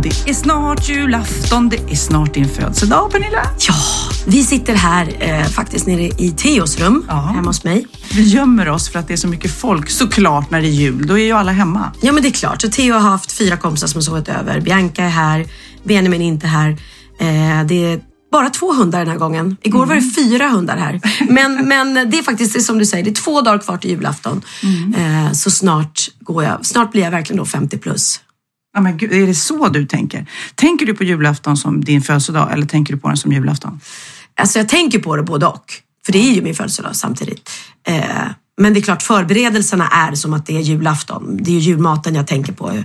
Och det är snart julafton, det är snart din födelsedag Pernilla. Ja, vi sitter här eh, faktiskt nere i Theos rum Ja. hemma hos mig. Vi gömmer oss för att det är så mycket folk såklart när det är jul. Då är ju alla hemma. Ja, men det är klart. Så Theo har haft fyra kompisar som har sovit över. Bianca är här, Benjamin är inte här. Eh, det är bara två hundar den här gången. Igår var det fyra hundar här. Men, men det är faktiskt som du säger, det är två dagar kvar till julafton. Eh, så snart, går jag, snart blir jag verkligen då 50 plus. Ja, men gud, är det så du tänker? Tänker du på julafton som din födelsedag eller tänker du på den som julafton? Alltså jag tänker på det både och. För det är ju min födelsedag samtidigt. Eh, men det är klart, förberedelserna är som att det är julafton. Det är ju julmaten jag tänker på.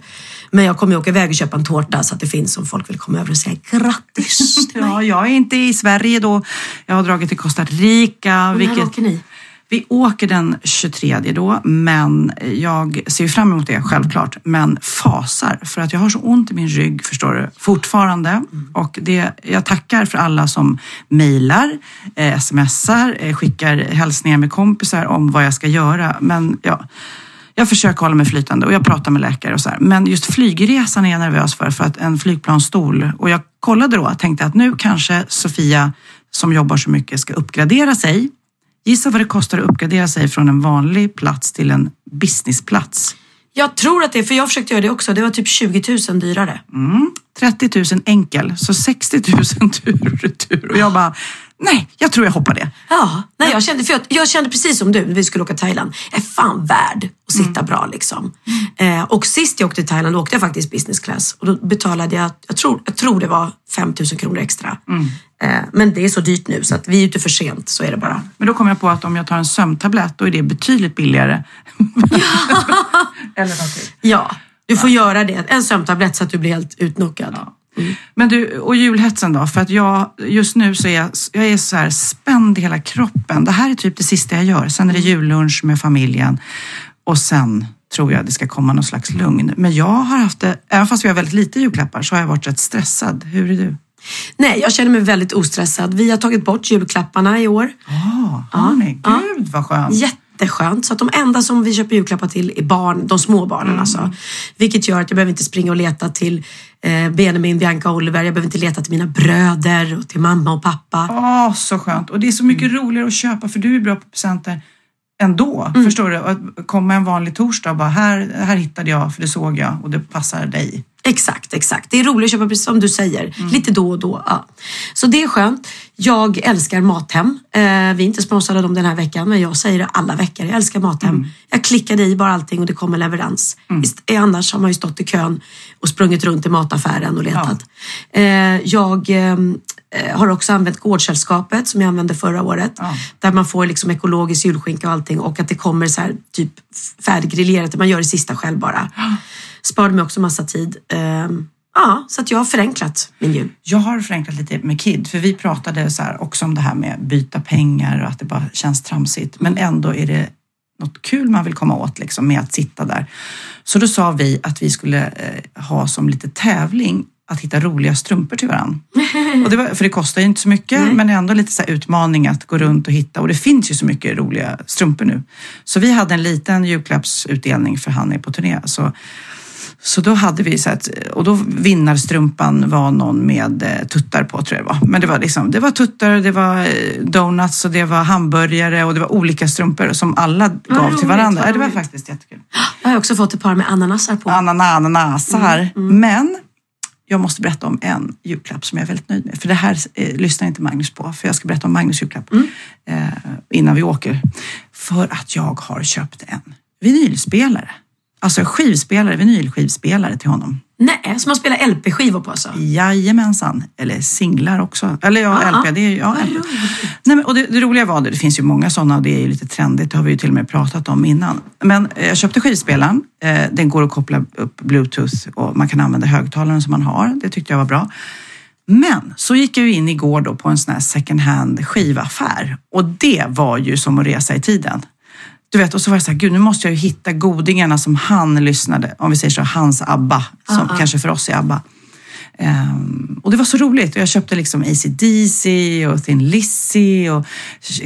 Men jag kommer ju åka iväg och köpa en tårta så att det finns om folk vill komma över och säga grattis till mig. Ja, jag är inte i Sverige då. Jag har dragit till Costa Rica. Och när åker ni? Vi åker den 23 då, men jag ser fram emot det självklart, men fasar för att jag har så ont i min rygg, förstår du, fortfarande. Och det, jag tackar för alla som mejlar, eh, smsar, eh, skickar hälsningar med kompisar om vad jag ska göra. Men ja, jag försöker hålla mig flytande och jag pratar med läkare och så här. Men just flygresan är jag nervös för, för att en flygplansstol, och jag kollade då och tänkte att nu kanske Sofia som jobbar så mycket ska uppgradera sig Gissa vad det kostar att uppgradera sig från en vanlig plats till en businessplats. Jag tror att det för jag försökte göra det också, det var typ 20 000 dyrare. 30 000 enkel, så 60 000 tur och retur. Och jag bara, nej, jag tror jag hoppar det. Ja, nej, jag, kände, för jag, jag kände precis som du när vi skulle åka till Thailand. Jag är fan värd att sitta bra liksom. Eh, och sist jag åkte till Thailand åkte jag faktiskt business class. Och då betalade jag, jag tror, jag tror det var 5 000 kronor extra. Eh, men det är så dyrt nu så att vi är ute för sent, så är det bara. Men då kom jag på att om jag tar en sömntablett, då är det betydligt billigare. Eller någonting. Ja, du får göra det. En sömntablett så att du blir helt utnockad. Men du, och julhetsen då? För att jag, just nu så är jag, jag är så här spänd i hela kroppen. Det här är typ det sista jag gör. Sen är det jullunch med familjen och sen tror jag det ska komma någon slags lugn. Men jag har haft det, även fast vi har väldigt lite julklappar, så har jag varit rätt stressad. Hur är du? Nej, jag känner mig väldigt ostressad. Vi har tagit bort julklapparna i år. Ja, har ni? Ja. Gud vad skönt. Jätteskönt. Så att de enda som vi köper julklappar till är barn, de små barnen alltså. Vilket gör att jag behöver inte springa och leta till Benjamin, Bianca och Oliver. Jag behöver inte leta till mina bröder och till mamma och pappa. Åh, så skönt. Och det är så mycket roligare att köpa för du är bra på presenter ändå. Förstår du? Att komma en vanlig torsdag och bara här, här hittade jag för det såg jag och det passar dig. Exakt, exakt. Det är roligt att köpa precis som du säger. Lite då och då. Ja. Så det är skönt. Jag älskar Mathem. Eh, vi är inte sponsrade av dem den här veckan, men jag säger det alla veckor. Jag älskar Mathem. Jag klickade i bara allting och det kommer leverans. Ist- eh, Annars har man ju stått i kön och sprungit runt i mataffären och letat. Eh, jag eh, har också använt Gårdsällskapet som jag använde förra året. Ja. Där man får liksom ekologisk julskinka och allting och att det kommer så här typ färdiggriljerat. Man gör det sista själv bara. Sparade mig också massa tid. Ehm, ja, så att jag har förenklat min jul. Jag har förenklat lite med Kid, för vi pratade så här också om det här med byta pengar och att det bara känns tramsigt. Men ändå är det något kul man vill komma åt liksom, med att sitta där. Så då sa vi att vi skulle eh, ha som lite tävling att hitta roliga strumpor till varandra. Och det var, för det kostar ju inte så mycket, men ändå lite så utmaning att gå runt och hitta. Och det finns ju så mycket roliga strumpor nu. Så vi hade en liten julklappsutdelning för han är på turné. Så Så då hade vi så att, och då vinnarstrumpan var någon med eh, tuttar på tror jag det var. Men det var liksom, det var tuttar, det var eh, donuts och det var hamburgare och det var olika strumpor som alla gav roligt, till varandra. vad det var faktiskt jättekul. Jag har också fått ett par med ananasar på. Anana, ananasar. Mm, Men jag måste berätta om en julklapp som jag är väldigt nöjd med. För det här eh, lyssnar inte Magnus på. För jag ska berätta om Magnus julklapp Mm. eh, innan vi åker. För att jag har köpt en vinylspelare. Alltså skivspelare, vinylskivspelare till honom. Nej, som man spelar LP-skivor på alltså. Jajamensan. Eller singlar också. Eller ja, Ja, LP. Det är, ja, LP. Nej, men, och det, det roliga var det, det finns ju många sådana och det är ju lite trendigt. Det har vi ju till och med pratat om innan. Men eh, jag köpte skivspelaren. Eh, den går att koppla upp bluetooth och man kan använda högtalaren som man har. Det tyckte jag var bra. Men så gick jag ju in igår då på en sån här second hand skivaffär och det var ju som att resa i tiden. Du vet, och så var jag så här, gud nu måste jag ju hitta godingarna som han lyssnade, om vi säger så, hans ABBA, som kanske för oss är ABBA. Ehm, och det var så roligt. Och jag köpte liksom AC/DC och Thin Lizzy och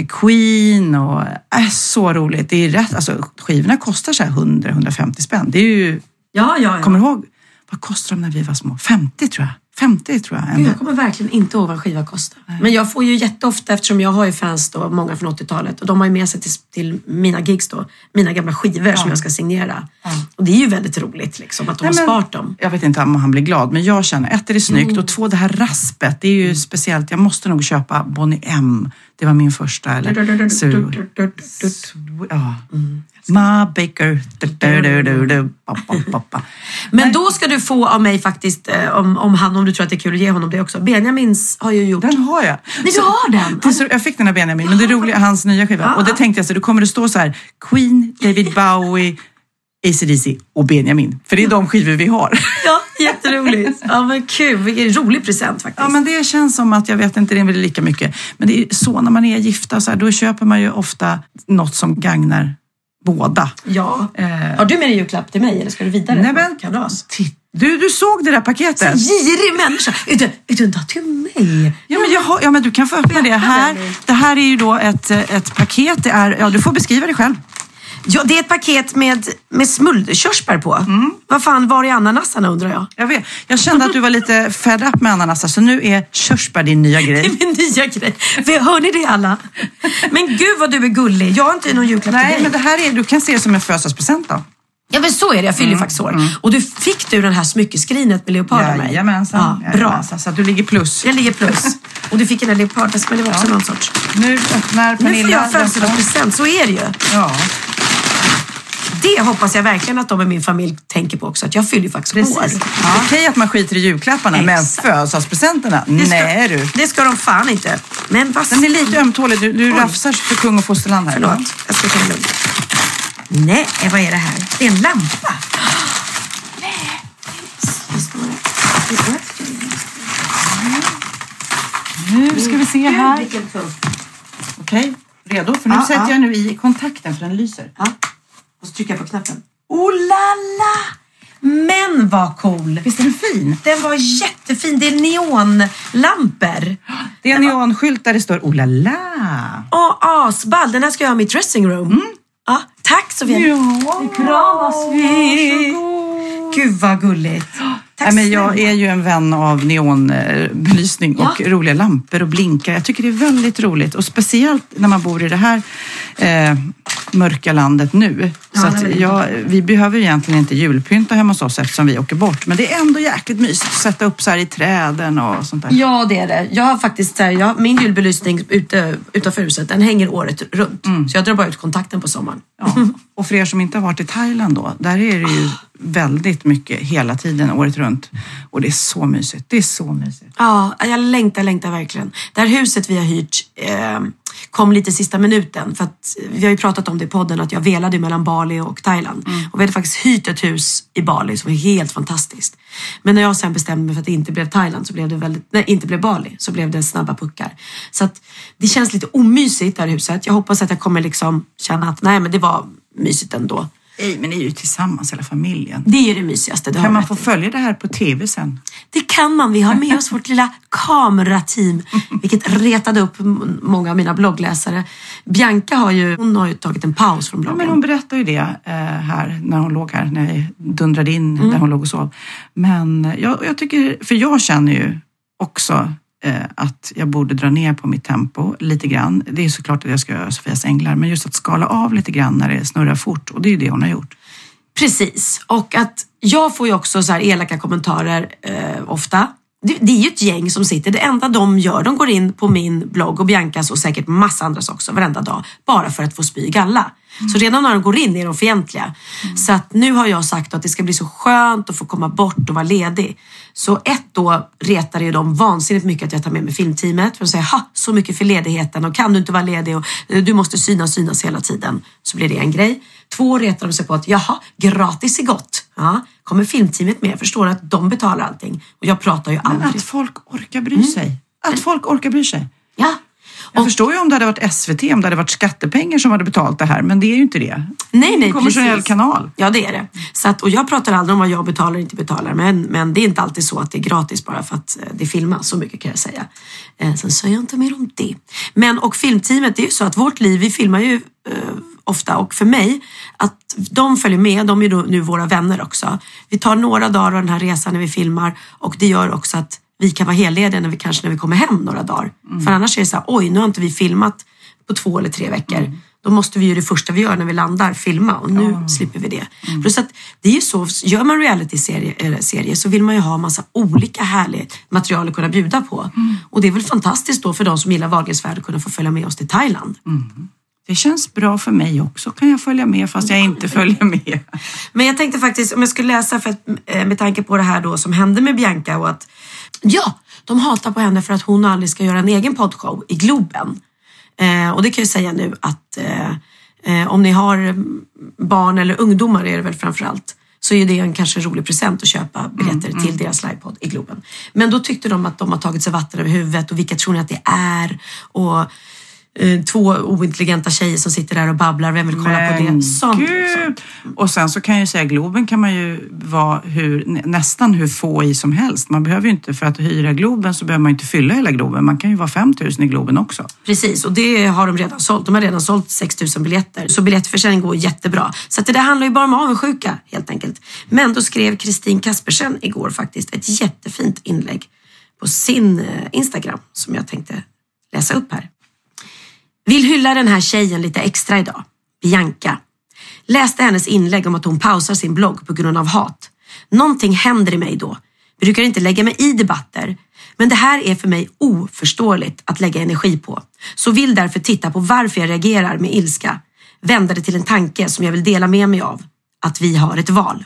Queen och äh, så roligt. Det är rätt, alltså skivorna kostar så här 100-150 spänn. Det är ju, Ja, ja, ja. kommer du ihåg, vad kostade de när vi var små? 50 tror jag. 50 tror jag. Ändå. jag kommer verkligen inte ihåg vad en skiva kostar. Men jag får ju jätteofta, eftersom jag har ju fans då, många från 80-talet och de har ju med sig till, till mina gigs då, mina gamla skivor som jag ska signera. Och det är ju väldigt roligt liksom att de Nej, har sparat dem. Jag vet inte om han blir glad, men jag känner ett är det snyggt och två det här raspet. Det är ju speciellt. Jag måste nog köpa Bonnie M. Det var min första. Eller Ja. Ma Baker. Men då ska du få av mig faktiskt, eh, om, om han, om du tror att det är kul att ge honom det också. Benjamins har ju gjort... Den har jag. Nej, du har den? Så, jag fick den av Benjamin, men det roliga hans nya skiva. Ja. Och det tänkte jag så, då kommer det stå så här Queen, David Bowie, AC/DC och Benjamin. För det är de skivor vi har. Ja, jätteroligt. Ja men kul, vilken rolig present faktiskt. Ja, men det känns som att, jag vet inte, det är väl lika mycket. Men det är så när man är gifta, så här, då köper man ju ofta något som gagnar båda. Ja. Eh. Har du med dig julklapp till mig eller ska du vidare? Nej, men, Kalas. titt- du, du såg det där paketet? Girig människa! Utan, utan ta till mig. Ja men, jag har, ja, men du kan få öppna det. Här, det här är ju då ett, ett paket. Det är, ja, du får beskriva det själv. Ja, det är ett paket med, med smulkörsbär på. Mm. Vad fan, var är ananasarna undrar jag? Jag, vet. jag kände att du var lite fed up med ananasar, så nu är körsbär din nya Det grej. är min nya grej. För hör ni det alla? Men gud vad du är gullig. Jag har inte någon julklapp till Nej, dig. men det här är, du kan se det som en födelsedagspresent då. Ja men så är det, jag fyller ju faktiskt år. Och du fick du den här smyckeskrinet med leopard av mig? Jajamensan. Ja, bra. Jajamensan, Så att du ligger plus. Det ligger plus. Och du fick den här leopardväskan, men det var också någon sorts. Nu öppnar Nu får Pernilla jag födelsedagspresent, så är det ju. Ja, Det hoppas jag verkligen att de i min familj tänker på också, att jag fyller ju faktiskt precis. år. Ja. Okej att man skiter i julklapparna, men Exakt. födelsedagspresenterna? Det ska, Nej du. Det ska de fan inte. Men vad Den är lite ömtålig. Du, du Oj. rafsar för kung och fosterland här. Förlåt, jag ska ta det lugnt. Nej, vad är det här? Det är en lampa. Nej, det står Nu ska vi se här. Okej, redo? För nu Ja, sätter ja. jag nu i kontakten för den lyser. Ja. Och så trycker jag på knappen. Oh la la! Men vad cool! Visst är den fin? Den var jättefin. Det är neonlampor. Det är en neonskylt där det står oh la la. Åh, asball. Den här ska jag ha i mitt dressing room. Ja, tack Sofia. Ja, kramas vi. Gud vad gulligt. Tack Nej, men jag är ju en vän av neonbelysning och Ja. roliga lampor och blinkar. Jag tycker det är väldigt roligt och speciellt när man bor i det här eh, mörka landet nu. Ja, så att jag, vi behöver egentligen inte julpynta hemma hos oss eftersom vi åker bort. Men det är ändå jäkligt mysigt att sätta upp så här i träden och sånt där. Ja, det är det. Jag har faktiskt så här, jag, min julbelysning ute, utanför huset, den hänger året runt. Så jag drar bara ut kontakten på sommaren. Ja. Och för er som inte har varit i Thailand då, där är det ju väldigt mycket hela tiden, året runt. Och det är så mysigt. Det är så mysigt. Ja, jag längtar, längtar verkligen. Det här huset vi har hyrt eh, kom lite sista minuten. För att vi har ju pratat om det i podden att jag velade mellan Bali och Thailand. Och vi hade faktiskt hyrt ett hus i Bali som var helt fantastiskt. Men när jag sen bestämde mig för att det inte blev Thailand så blev det väldigt, nej inte blev Bali så blev det snabba puckar. Så att det känns lite omysigt det här huset. Jag hoppas att jag kommer liksom känna att nej men det var mysigt ändå. Nej, men ni är ju tillsammans hela familjen. Det är det mysigaste. Det Kan man få följa det här på tv sen? Det kan man. Vi har med oss vårt lilla kamerateam, vilket retade upp många av mina bloggläsare. Bianca har ju, hon har ju tagit en paus från Ja, bloggen. men hon berättade ju det eh, här när hon låg här, när jag dundrade in Mm. där hon låg och sov. Men jag, jag tycker, för jag känner ju också Eh, att jag borde dra ner på mitt tempo lite grann. Det är såklart att jag ska göra Sofias änglar, men just att skala av lite grann när det snurrar fort. Och det är ju det hon har gjort. Precis. Och att jag får ju också så här elaka kommentarer eh, ofta. Det, det är ju ett gäng som sitter. Det enda de gör, de går in på min blogg och Biancas och säkert massa andras också varenda dag. Bara för att få spy galla. Så redan när de går in är de fientliga. Så att nu har jag sagt att det ska bli så skönt att få komma bort och vara ledig. Så ett då retar ju de vansinnigt mycket att jag tar med mig filmteamet. För de säger, ha så mycket för ledigheten och kan du inte vara ledig och eh, du måste synas, synas hela tiden. Så blir det en grej. Två retar de sig på att, jaha, gratis är gott. Ja, kommer filmteamet med, förstår att de betalar allting. Och jag pratar ju Men aldrig. att folk orkar bry sig. Att folk orkar bry sig. Ja. Jag Och- förstår ju om det hade varit SVT, om det hade varit skattepengar som hade betalt det här, men det är ju inte det. Nej, nej, kommersiell precis. kanal. Ja, det är det. Så att, och jag pratar aldrig om vad jag betalar och inte betalar. Men, men det är inte alltid så att det är gratis bara för att eh, det filmas. Så mycket kan jag säga. Eh, sen säger jag inte mer om det. Men och filmteamet, det är ju så att vårt liv, vi filmar ju eh, ofta och för mig, att de följer med, de är ju nu våra vänner också. Vi tar några dagar av den här resan när vi filmar och det gör också att vi kan vara hellediga när vi kanske när vi kommer hem några dagar. För annars är det så här, oj nu har inte vi filmat på två eller tre veckor. Då måste vi ju det första vi gör när vi landar filma och nu slipper vi det. Plus att det är ju så, gör man reality-serie eh, serie, så vill man ju ha massa olika härligt material att kunna bjuda på. Och det är väl fantastiskt då för de som gillar Wahlgrens värld att kunna få följa med oss till Thailand. Det känns bra för mig också. Kan jag följa med fast jag inte följer med? Men jag tänkte faktiskt, om jag skulle läsa för att, eh, med tanke på det här då som hände med Bianca och att ja, de hatar på henne för att hon aldrig ska göra en egen poddshow i Globen. Eh, och det kan jag säga nu att eh, eh, om ni har mm, barn eller ungdomar är det väl framför allt så är det en kanske rolig present att köpa biljetter till deras livepodd i Globen. Men då tyckte de att de har tagit sig vatten över huvudet och vilka tror ni att det är? Och eh, två ointelligenta tjejer som sitter där och babblar, vem vill kolla på det? Sånt, gud! Och sen så kan jag ju säga, Globen kan man ju vara hur, nä- nästan hur få i som helst. Man behöver ju inte, för att hyra Globen så behöver man inte fylla hela Globen. Man kan ju vara 5000 i Globen också. Precis, och det har de redan sålt. De har redan sålt 6 000 biljetter. Så biljettförsäljning går jättebra. Så det där handlar ju bara om avundsjuka helt enkelt. Men då skrev Kristin Kaspersen igår faktiskt ett jättefint inlägg på sin eh, Instagram som jag tänkte läsa upp här. Vill hylla den här tjejen lite extra idag. Bianca. Läste hennes inlägg om att hon pausar sin blogg på grund av hat. Någonting händer i mig då. Brukar inte lägga mig i debatter. Men det här är för mig oförståeligt att lägga energi på. Så vill därför titta på varför jag reagerar med ilska. Vända det till en tanke som jag vill dela med mig av. Att vi har ett val.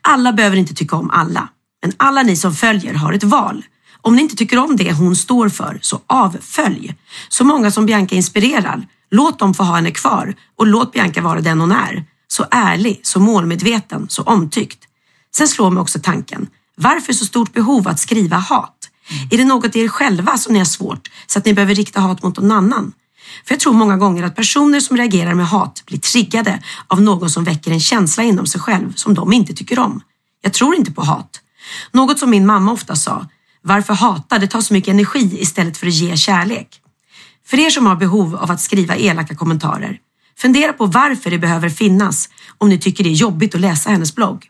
Alla behöver inte tycka om alla. Men alla ni som följer har ett val. Om ni inte tycker om det hon står för, så avfölj. Så många som Bianca inspirerar, låt dem få ha henne kvar och låt Bianca vara den hon är. Så ärlig, så målmedveten, så omtyckt. Sen slår mig också tanken, varför så stort behov att skriva hat? Är det något i er själva som ni har svårt så att ni behöver rikta hat mot någon annan? För jag tror många gånger att personer som reagerar med hat blir triggade av någon som väcker en känsla inom sig själv som de inte tycker om. Jag tror inte på hat. Något som min mamma ofta sa, varför hata? Det tar så mycket energi istället för att ge kärlek. För er som har behov av att skriva elaka kommentarer, fundera på varför det behöver finnas om ni tycker det är jobbigt att läsa hennes blogg.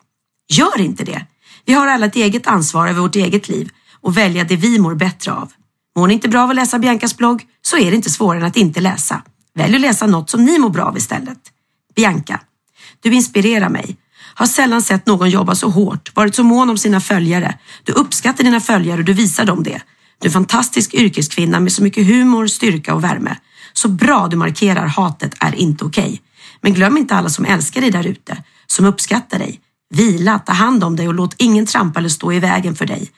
Gör inte det. Vi har alla ett eget ansvar över vårt eget liv och välja det vi mår bättre av. Mår ni inte bra av att läsa Biancas blogg så är det inte svårare än att inte läsa. Välj att läsa något som ni mår bra av istället. Bianca, du inspirerar mig. Har sällan sett någon jobba så hårt, varit så mån om sina följare. Du uppskattar dina följare och du visar dem det. Du är en fantastisk yrkeskvinna med så mycket humor, styrka och värme. Så bra du markerar hatet är inte okej. Men glöm inte alla som älskar dig där ute, som uppskattar dig. Vila, ta hand om dig och låt ingen trampa eller stå i vägen för dig.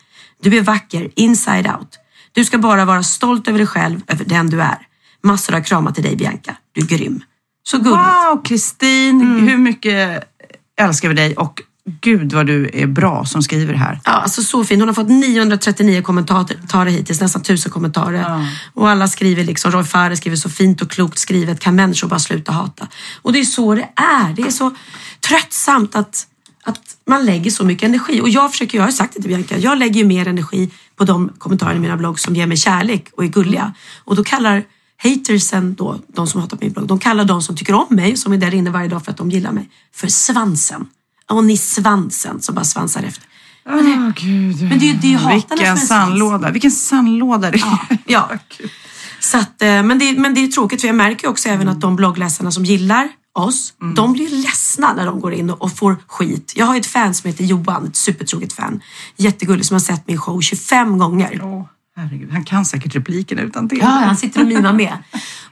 Du är vacker inside out. Du ska bara vara stolt över dig själv, över den du är. Massor av kramar till dig Bianca. Du är grym. Så gulligt. Wow, Kristin! Hur mycket älskar vi dig och Gud vad du är bra som skriver här. Ja, alltså så fin. Hon har fått 939 kommentarer hittills, nästan 1000 kommentarer. Och alla skriver liksom, Roy Fares skriver så fint och klokt skrivet, kan människor bara sluta hata? Och det är så det är. Det är så tröttsamt att, att man lägger så mycket energi. Och jag försöker, jag har sagt det till Bianca, jag lägger ju mer energi på de kommentarer i mina blogg som ger mig kärlek och är gulliga. Och då kallar hatersen då, de som hatar min blogg, de kallar de som tycker om mig, som är där inne varje dag för att de gillar mig, för svansen. Och ni svansen som bara svansar efter. Åh oh, gud. Men det är ju det är ju hatarna som är Vilken svans. sandlåda. Vilken sandlåda det är. Ja, ja. Så att, eh, men, det, men det är tråkigt för jag märker ju också även att de bloggläsarna som gillar oss, de blir ledsna när de går in och, får skit. Jag har ett fan som heter Johan, ett supertroget fan. Jättegullig som har sett min show 25 gånger. Åh, herregud, han kan säkert replikerna utan till. Ja, han sitter och mimar med.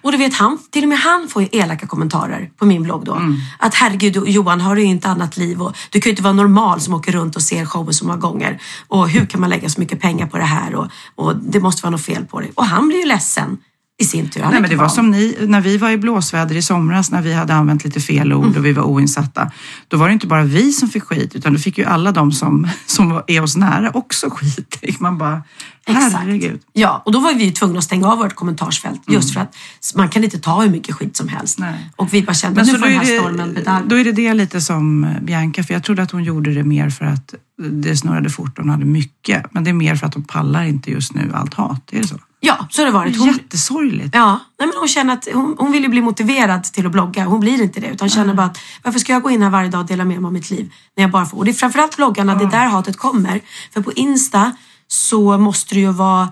Och du vet, han, till och med han får ju elaka kommentarer på min blogg då. Att herregud Johan, har du ju inte annat liv och du kan ju inte vara normal som åker runt och ser showen så många gånger. Och hur kan man lägga så mycket pengar på det här? Och, och det måste vara något fel på det. Och han blir ju ledsen i sin tur. Nej, men det var som ni, när vi var i blåsväder i somras när vi hade använt lite fel ord och vi var oinsatta. Då var det inte bara vi som fick skit utan då fick ju alla de som, som är oss nära också skit. Man bara, Exakt. herregud. Ja, och då var vi tvungna att stänga av vårt kommentarsfält just för att man kan inte ta hur mycket skit som helst. Nej. Och vi bara kände, Men nu får då den är, här stormen det, bedarra. då är det det lite som Bianca, för jag trodde att hon gjorde det mer för att det snurrade fort och hon hade mycket. Men det är mer för att hon pallar inte just nu allt hat. Är det så? Ja, så har det varit. Hon, Jättesorgligt. Ja, nej men hon känner att hon, hon vill ju bli motiverad till att blogga. Hon blir inte det utan känner bara att varför ska jag gå in här varje dag och dela med mig av mitt liv? När jag bara får. Och det är framförallt bloggarna, det är där hatet kommer. För på Insta så måste det ju vara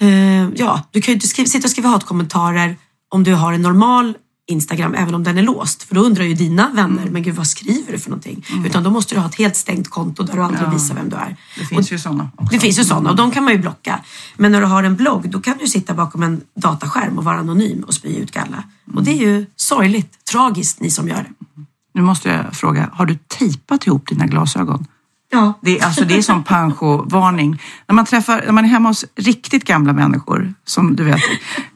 eh, ja, du kan ju inte skriva, sitta och skriva hatkommentarer om du har en normal Instagram även om den är låst. För då undrar ju dina vänner, men gud vad skriver du för någonting? Utan då måste du ha ett helt stängt konto där du aldrig visar vem du är. Det finns ju sådana också. Det finns ju sådana och de kan man ju blocka. Men när du har en blogg då kan du sitta bakom en dataskärm och vara anonym och spy ut galla. Och det är ju sorgligt, tragiskt ni som gör det. Nu måste jag fråga, har du tejpat ihop dina glasögon? Ja. Det är, alltså, det är som pancho-varning. När man, träffar, när man är hemma hos riktigt gamla människor som du vet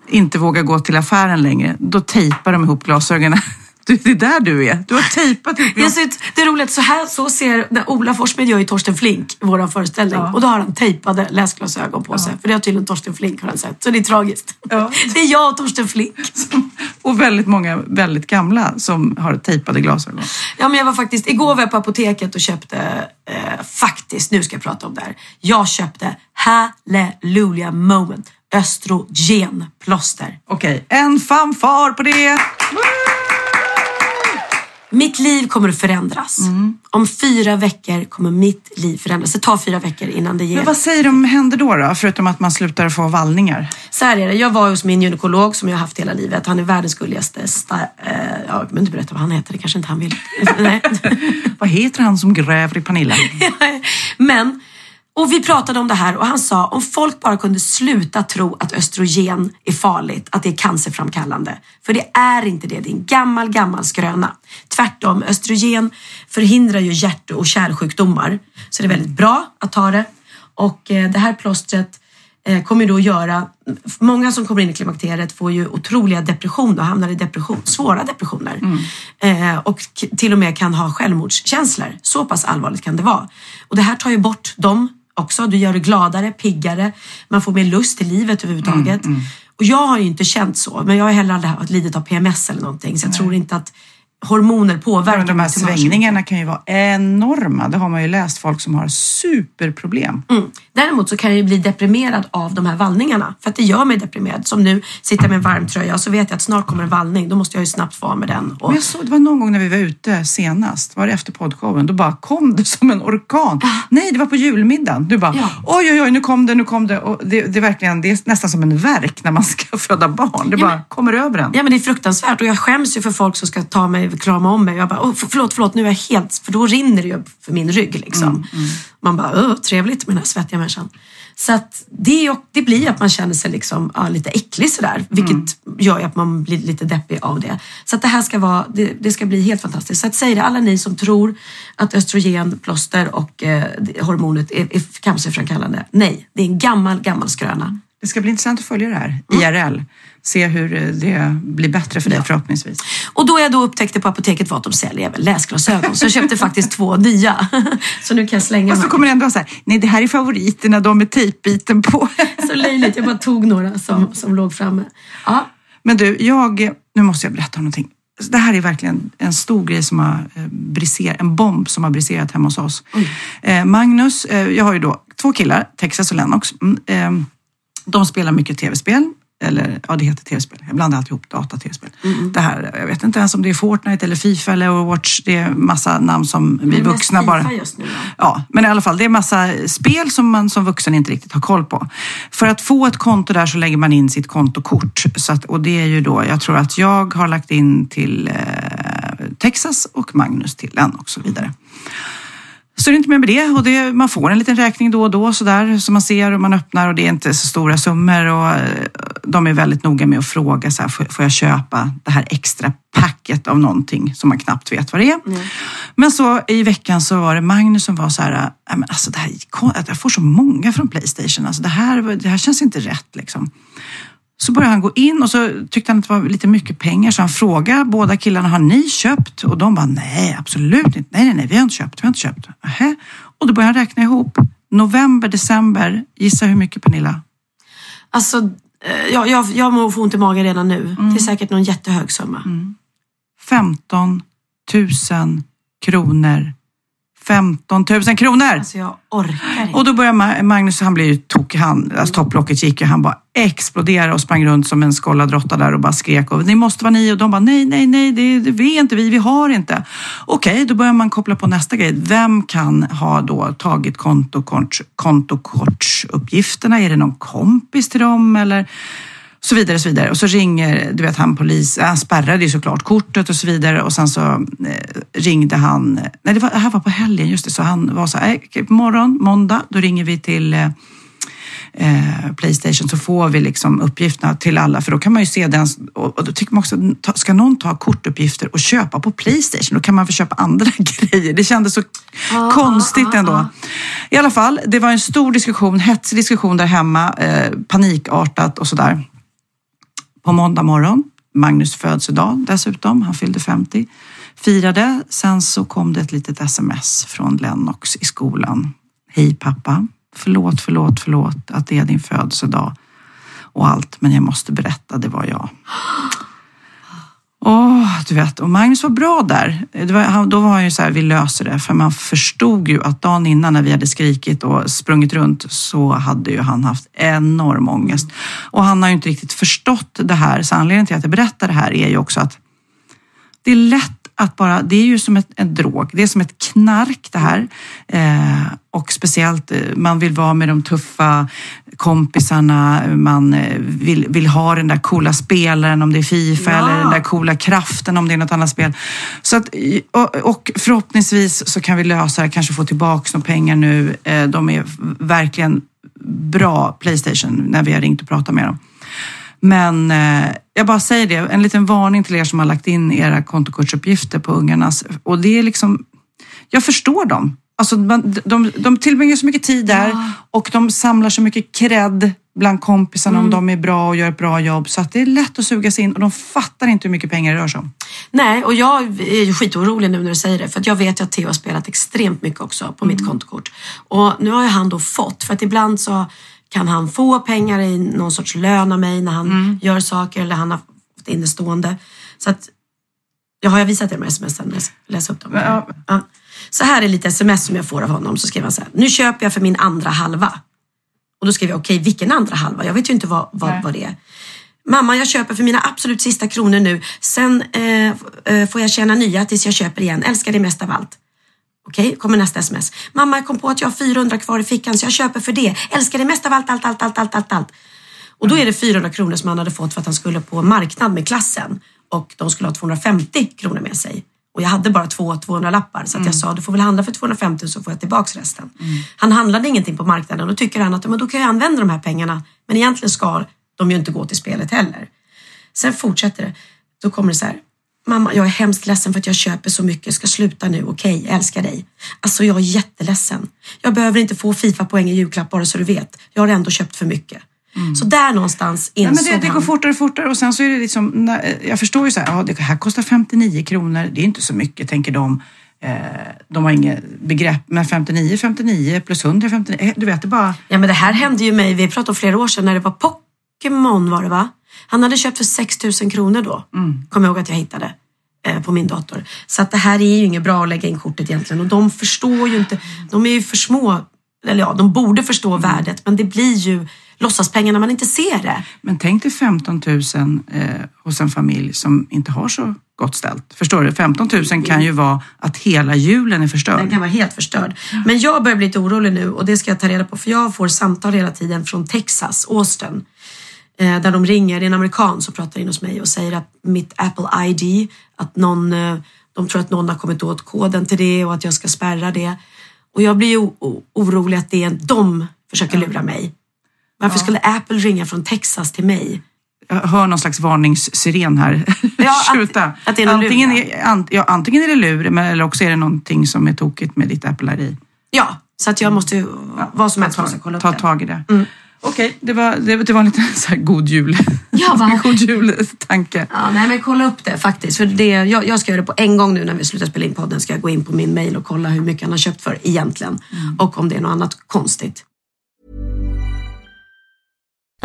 inte vågar gå till affären längre, då tejpar de ihop glasögonen. Du, det är där du är. Du har tejpat ihop Det är, så, det är roligt, så här så ser när Ola Forssmed gör ju Torsten Flink i vår föreställning och då har han tejpade läsglasögon på sig. För det har tydligen Torsten Flink har han sett. Så det är tragiskt. Ja. Det är jag och Torsten Flink. Och väldigt många väldigt gamla som har tejpade glasögon. Ja, men jag var faktiskt, igår var jag på apoteket och köpte, eh, faktiskt, nu ska jag prata om det här. Jag köpte Hallelujah Moment östrogenplåster. Okej, en fanfar på det! Mitt liv kommer att förändras. Om fyra veckor kommer mitt liv förändras. Det tar fyra veckor innan det ger. Men vad säger de händer då, då? Förutom att man slutar få vallningar? Så här är det. Jag var hos min gynekolog som jag har haft hela livet. Han är världens gulligaste. sta- ja, jag behöver inte berätta vad han heter. Det kanske inte han vill. Vad heter han som gräver i Pernilla? Men, och vi pratade om det här och han sa om folk bara kunde sluta tro att östrogen är farligt, att det är cancerframkallande. För det är inte det, det är en gammal, gammal skröna. Tvärtom, östrogen förhindrar ju hjärt och kärlsjukdomar. Så det är väldigt bra att ta det. Och eh, det här plåstret eh, kommer då göra, många som kommer in i klimakteriet får ju otroliga depressioner och hamnar i depression, svåra depressioner. Eh, och till och med kan ha självmordskänslor. Så pass allvarligt kan det vara. Och det här tar ju bort dem också. Du gör det gladare, piggare, man får mer lust i livet överhuvudtaget. Och jag har ju inte känt så, men jag har heller aldrig lidit av PMS eller någonting så jag tror inte att hormoner påverkar Men de här svängningarna kan ju vara enorma. Det har man ju läst folk som har superproblem. Mm. Däremot så kan jag ju bli deprimerad av de här vallningarna. För att det gör mig deprimerad. Som nu, sitter jag med en varm tröja och så vet jag att snart kommer en vallning. Då måste jag ju snabbt få med den. Och, Men jag såg, det var någon gång när vi var ute senast, var det efter poddshowen, då bara kom det som en orkan. Nej, det var på julmiddagen. Du bara, Ja. oj, oj, oj, nu kom det, nu kom det. Och det, det, är verkligen, det är nästan som en verk när man ska föda barn. Det Ja, bara men- kommer över en. Ja men det är fruktansvärt och jag skäms ju för folk som ska ta mig och krama om mig. Jag bara, oh, för- förlåt, förlåt, nu är jag helt... För då rinner det ju för min rygg liksom. Man bara, oh, trevligt med den här svettiga människan. Så att det, det blir att man känner sig liksom, ja, lite äcklig sådär. Vilket gör ju att man blir lite deppig av det. Så att det här ska vara, det, det ska bli helt fantastiskt. Så att säg det, alla ni som tror att östrogen, plåster och eh, hormonet är, är cancerframkallande. Nej, det är en gammal, gammal skröna. Det ska bli intressant att följa det här IRL. Se hur eh, det blir bättre för dig förhoppningsvis. Och då jag då upptäckte på apoteket var att de säljer även läsglasögon. Så jag köpte faktiskt två nya. Så nu kan jag slänga Och så mig. kommer det ändå så här, nej det här är favoriterna, de med tejpbiten på. Så löjligt. Jag bara tog några som, som låg framme. Ja. Men du, jag, nu måste jag berätta om någonting. Det här är verkligen en stor grej som har eh, briserat, en bomb som har briserat hemma hos oss. Eh, Magnus, jag har ju då två killar, Texas och Lennox. Mm, de spelar mycket tv-spel. Eller ja, det heter tv-spel. Jag blandar alltid ihop data och tv-spel. Det här, jag vet inte ens om det är Fortnite eller Fifa eller Overwatch. Det är massa namn som vi Men vuxna bara... FIFA just nu då. Ja, men i alla fall, det är massa spel som man som vuxen inte riktigt har koll på. För att få ett konto där så lägger man in sitt kontokort. Så att, och det är ju då, jag tror att jag har lagt in till eh, Texas och Magnus till en och så vidare. Så det är inte mer med det. Och det, man får en liten räkning då och då sådär som man ser och man öppnar och det är inte så stora summor. Och eh, de är väldigt noga med att fråga så här, får, jag köpa det här extra packet av någonting som man knappt vet vad det är. Men så i veckan så var det Magnus som var så här, "Nej, men alltså det här, jag får så många från Playstation, alltså det här, det här känns inte rätt liksom. Så började han gå in och så tyckte han att det var lite mycket pengar så han frågade båda killarna, har ni köpt? Och de bara, nej absolut inte, nej nej nej vi har inte köpt, vi har inte köpt. Nähä. Och då började han räkna ihop, november, december, gissa hur mycket Pernilla? Alltså, eh, jag, jag, jag mår få ont i magen redan nu. Det är säkert någon jättehög summa. 15 000 kronor. 15 000 kronor! Alltså jag orkar inte. Och då började Ma- Magnus, han blev ju tokig, han, alltså topplocket gick ju, han bara exploderade och sprang runt som en skållad råtta där och bara skrek och ni måste vara ni och de bara nej, nej, nej, det, det vi är inte vi, vi har inte. Okej, då börjar man koppla på nästa grej. Vem kan ha då tagit kontokort, kontokortsuppgifterna? Är det någon kompis till dem eller så vidare, så vidare. Och så ringer, du vet han polis, han spärrade ju såklart kortet och så vidare. Och sen så eh, ringde han, nej det, var, det här var på helgen, just det, så han var så här, "Eh, okej, på morgon, måndag, då ringer vi till eh, eh, Playstation. Så får vi liksom uppgifterna till alla. För då kan man ju se den och, och då tycker man också, ta, ska någon ta kortuppgifter och köpa på Playstation? Då kan man få köpa andra grejer. Det kändes så konstigt ändå. I alla fall, det var en stor diskussion, hetsig diskussion där hemma, eh, panikartat och sådär på måndag morgon. Magnus födelsedag dessutom, han fyllde 50. Firade, sen så kom det ett litet sms från Lennox i skolan. Hej pappa, förlåt, förlåt, förlåt att det är din födelsedag och allt, men jag måste berätta, det var jag. Åh, du vet, och Magnus var bra där. Det var, han, då var han ju så här, vi löser det. För man förstod ju att dagen innan när vi hade skrikit och sprungit runt så hade ju han haft enorm ångest. Och han har ju inte riktigt förstått det här. Så anledningen till att jag berättar det här är ju också att det är lätt att bara, det är ju som ett, en drog, det är som ett knark det här. Eh, och speciellt, eh, man vill vara med de tuffa kompisarna, man eh, vill, vill ha den där coola spelaren om det är Fifa Ja. eller den där coola kraften om det är något annat spel. Så att, och, och förhoppningsvis så kan vi lösa det, kanske få tillbaka några pengar nu. Eh, de är verkligen bra Playstation när vi har ringt och pratat med dem. Men eh, jag bara säger det, en liten varning till er som har lagt in era kontokortsuppgifter på ungarnas. Och det är liksom, jag förstår dem. Alltså, man, de, de tillbringar så mycket tid där och de samlar så mycket cred bland kompisarna om de är bra och gör ett bra jobb. Så att det är lätt att suga sig in och de fattar inte hur mycket pengar det rör sig om. Nej, och jag är ju skitorolig nu när du säger det. För att jag vet ju att Theo har spelat extremt mycket också på mitt kontokort. Och nu har ju han då fått, för att ibland så kan han få pengar i någon sorts lön av mig när han gör saker eller han har fått innestående. Så att, jag har jag visat er de här smsen? Läs, läs upp dem. Ja. Ja. Så här är lite sms som jag får av honom. Så skriver han så här. Nu köper jag för min andra halva. Och då skriver jag, okej vilken andra halva? Jag vet ju inte vad, vad, Nej. vad det är. Mamma, jag köper för mina absolut sista kronor nu. Sen eh, eh, får jag tjäna nya tills jag köper igen. Älskar dig mest av allt. Okej, kommer nästa sms. Mamma, jag kom på att jag har 400 kvar i fickan så jag köper för det. Älskar dig mest av allt, allt, allt, allt, allt, allt, allt. Och då är det 400 kronor som han hade fått för att han skulle på marknad med klassen. Och de skulle ha 250 kronor med sig. Och jag hade bara två 200 lappar så att jag sa du får väl handla för 250 så får jag tillbaks resten. Han handlade ingenting på marknaden och då tycker han att men då kan jag använda de här pengarna. Men egentligen ska de ju inte gå till spelet heller. Sen fortsätter det. Då kommer det så här. Mamma, jag är hemskt ledsen för att jag köper så mycket. Ska sluta nu, okej? Jag älskar dig. Alltså, jag är jätteledsen. Jag behöver inte få Fifa-poäng i julklapp bara så du vet. Jag har ändå köpt för mycket. Så där någonstans Nej, insåg men det, det går fortare och fortare och sen så är det liksom, jag förstår ju så här, ja, det här kostar 59 kronor, det är inte så mycket tänker de. Eh, de har inget begrepp, men 59, 59 plus 100, 59, eh, du vet det bara, Ja men det här hände ju mig, vi pratade om flera år sedan när det var Pokémon var det va? Han hade köpt för 6 000 kronor då. Kommer jag ihåg att jag hittade eh, på min dator. Så att det här är ju inget bra att lägga in kortet egentligen och de förstår ju inte, de är ju för små, eller ja de borde förstå värdet men det blir ju låtsaspengar när man inte ser det. men tänk dig 15 000 eh, hos en familj som inte har så gott ställt. Förstår du? 15 000 kan ju vara att hela julen är förstörd. Den kan vara helt förstörd. Men jag börjar bli lite orolig nu och det ska jag ta reda på för jag får samtal hela tiden från Texas, Austin. Eh, där de ringer, det är en amerikan som pratar in hos mig och säger att mitt Apple ID, att någon, eh, de tror att någon har kommit åt koden till det och att jag ska spärra det. Och jag blir ju orolig att det är de försöker lura mig. Varför skulle Apple ringa från Texas till mig? Jag hör någon slags varningssiren här. Ja, att- att det är antingen, är, an, ja, antingen är det lur, men, eller också är det någonting som är tokigt med ditt Apple ID. Ja, så att jag måste ju, vad som helst måste jag kolla upp Ta det. tag i det. Okej, det, var, det, det var en liten så här god jul. Ja, va? god jul-tanke. Ja, nej men kolla upp det faktiskt. För det, jag, jag ska göra det på en gång nu när vi slutar spela in podden. Ska jag gå in på min mail och kolla hur mycket han har köpt för egentligen. Och om det är något annat konstigt.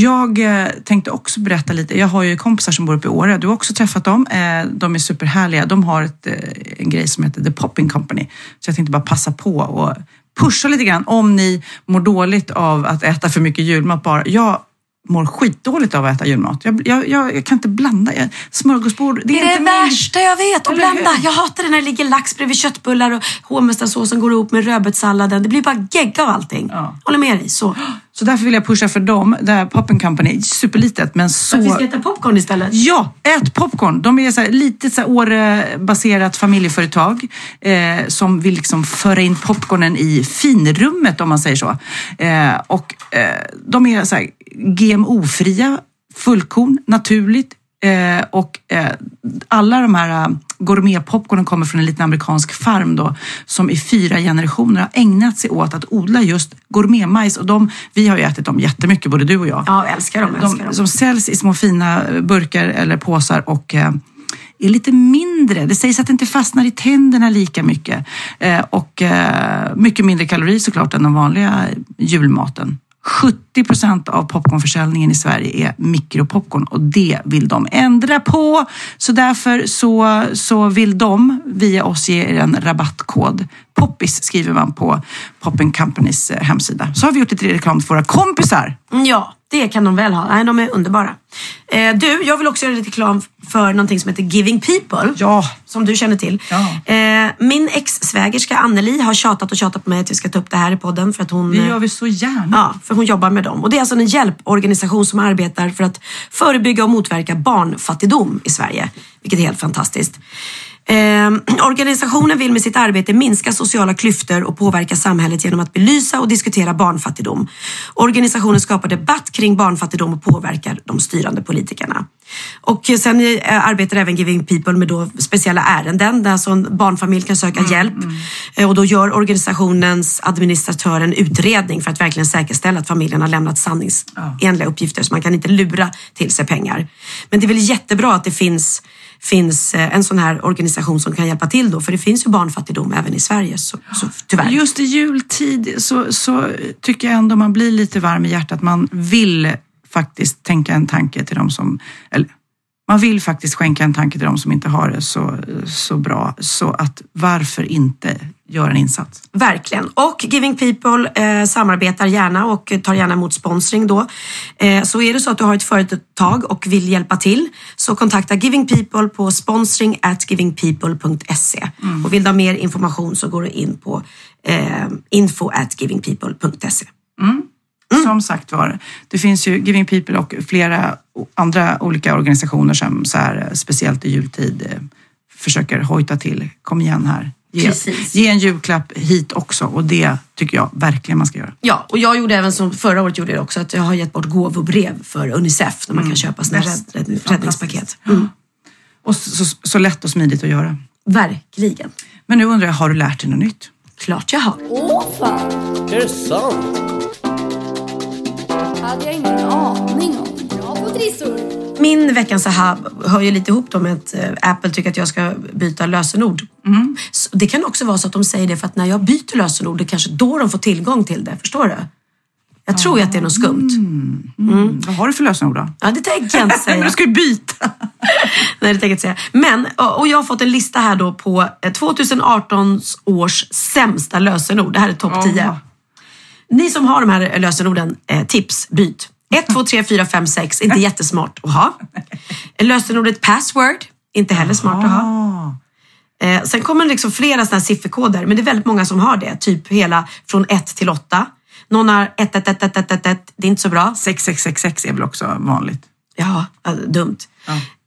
Jag eh, tänkte också berätta lite. Jag har ju kompisar som bor uppe i Åre. Du har också träffat dem. Eh, de är superhärliga. De har ett, eh, en grej som heter The Popping Company. Så jag tänkte bara passa på och pusha lite grann om ni mår dåligt av att äta för mycket julmat bara. Jag mår skitdåligt av att äta julmat. Jag, jag, jag, jag kan inte blanda. Jag, smörgåsbord, det är, Det är det inte min- värsta jag vet, att blanda. Jag hatar det när det ligger lax bredvid köttbullar och hovmästarsåsen går ihop med rödbetssalladen. Det blir bara gegga av allting. Ja. Håller med dig. Så. Så därför vill jag pusha för dem. Det här Popping Company, superlitet men så... Att vi ska äta popcorn istället. Ja, ät popcorn. De är så här, lite så här Åre-baserat familjeföretag eh, som vill liksom föra in popcornen i finrummet om man säger så. Eh, och eh, de är så GMO-fria, fullkorn, naturligt. Eh, och eh, alla de här eh, gourmetpopcornen kommer från en liten amerikansk farm då som i fyra generationer har ägnat sig åt att odla just gourmetmajs. Och de, vi har ju ätit dem jättemycket, både du och jag. Ja, jag älskar dem. älskar De, dem. som säljs i små fina burkar eller påsar och eh, är lite mindre. Det sägs att det inte fastnar i tänderna lika mycket. Eh, och eh, mycket mindre kalorier såklart än den vanliga julmaten. 70 procent av popcornförsäljningen i Sverige är mikropopcorn och det vill de ändra på. Så därför så, så vill de via oss ge er en rabattkod. Poppis skriver man på Poppin Companys eh, hemsida. Så har vi gjort lite reklam för våra kompisar. Mm, Ja, det kan de väl ha. Nej, de är underbara. Eh, du, jag vill också göra lite reklam för någonting som heter Giving People. Ja. Som du känner till. Ja. Eh, min ex-svägerska Anneli har tjatat och tjatat på mig att vi ska ta upp det här i podden. För att hon, Det eh, gör vi så gärna. Ja, för hon jobbar med dem. Och det är alltså en hjälporganisation som arbetar för att förebygga och motverka barnfattigdom i Sverige. Vilket är helt fantastiskt. Eh, organisationen vill med sitt arbete minska sociala klyftor och påverka samhället genom att belysa och diskutera barnfattigdom. Organisationen skapar debatt kring barnfattigdom och påverkar de styrande politikerna. Och sen eh, arbetar även Giving People med då speciella ärenden där alltså en barnfamilj kan söka hjälp. Eh, Och då gör organisationens administratör en utredning för att verkligen säkerställa att familjen har lämnat sanningsenliga uppgifter så man kan inte lura till sig pengar. Men det är väl jättebra att det finns finns eh, en sån här organisation som kan hjälpa till då, för det finns ju barnfattigdom även i Sverige, så, så tyvärr. Just i jultid så, så tycker jag ändå man blir lite varm i hjärtat. Man vill faktiskt tänka en tanke till de som, eller man vill faktiskt skänka en tanke till dem som inte har det så, så bra. Så att varför inte göra en insats? Verkligen. Och Giving People eh, samarbetar gärna och tar gärna emot sponsring då. Eh, så är det så att du har ett företag och vill hjälpa till så kontakta Giving People på sponsring at givingpeople.se. Och vill du ha mer information så går du in på eh, info at givingpeople.se. Som sagt var, det finns ju Giving People och flera andra olika organisationer som så här, speciellt i jultid eh, försöker hojta till. Kom igen här. Ge, ge en julklapp hit också och det tycker jag verkligen man ska göra. Ja, och jag gjorde även som förra året gjorde jag också att jag har gett bort gåvobrev för Unicef när man kan köpa rädd, rädd, räddningspaket. Mm. Och så, så, så lätt och smidigt att göra. Verkligen. Men nu undrar jag, har du lärt dig något nytt? Klart jag har. Åh fan! Är det sant? Hade jag ingen aning om. På trissor! Min veckans aha hör ju lite ihop då med att eh, Apple tycker att jag ska byta lösenord. Så det kan också vara så att de säger det för att när jag byter lösenord, det är kanske då de får tillgång till det. Förstår du? Jag tror ju att det är något skumt. Mm. Vad har du för lösenord då? Ja, det tänker jag inte säga. Men du ska ju byta. Nej, det tänker jag inte säga. Men, och jag har fått en lista här då på eh, 2018 års sämsta lösenord. Det här är topp 10. Ni som har de här lösenorden, eh, tips, byt. 1, 2, 3, 4, 5, 6. Inte jättesmart att ha. Lösenordet password, inte heller smart att ha. Eh, sen kommer det liksom flera här sifferkoder, men det är väldigt många som har det. Typ hela från 1 till 8. Någon har 1, 1, 1, 1, 1, 1, 1. Det är inte så bra. 6666 är väl också vanligt? Ja, alltså, dumt.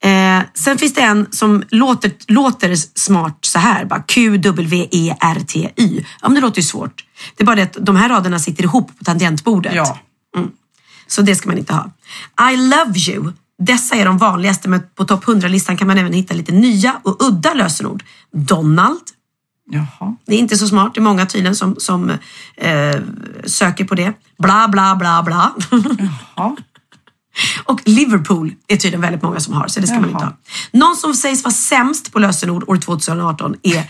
Eh, sen finns det en som låter, låter smart så här. Bara Q-W-E-R-T-Y. Ja, men det låter ju svårt. Det är bara det att de här raderna sitter ihop på tangentbordet. Ja. Mm. Så det ska man inte ha. I love you. Dessa är de vanligaste, men på topp 100-listan kan man även hitta lite nya och udda lösenord. Donald. Jaha. Det är inte så smart. Det är många tydligen som, som eh, söker på det. Bla, bla, bla, bla. Jaha. Och Liverpool är tydligen väldigt många som har, så det ska man inte ha. Någon som sägs vara sämst på lösenord år 2018 är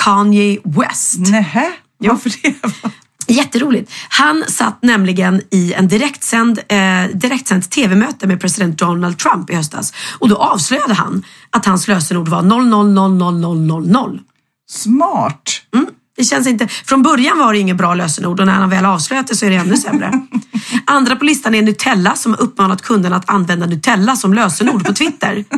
Kanye West. Nähä, varför det? Jätteroligt. Han satt nämligen i en direktsänd, eh, direktsänd tv-möte med president Donald Trump i höstas. Och då avslöjade han att hans lösenord var 000000. Smart. Mm. Det känns inte... Från början var det inget bra lösenord och när han väl avslöjat det så är det ännu sämre. Andra på listan är Nutella som har uppmanat kunderna att använda Nutella som lösenord på Twitter.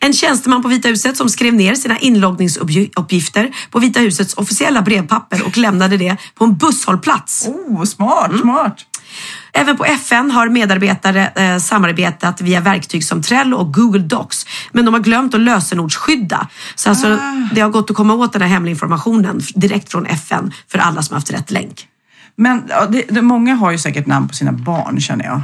En tjänsteman på Vita huset som skrev ner sina inloggningsuppgifter på Vita husets officiella brevpapper och lämnade det på en busshållplats. Oh, smart, smart. Även på FN har medarbetare eh, samarbetat via verktyg som Trello och Google Docs. Men de har glömt att lösenordsskydda. Så alltså, det har gått att komma åt den här hemliga informationen direkt från FN för alla som haft rätt länk. Men ja, det, det, många har ju säkert namn på sina barn känner jag.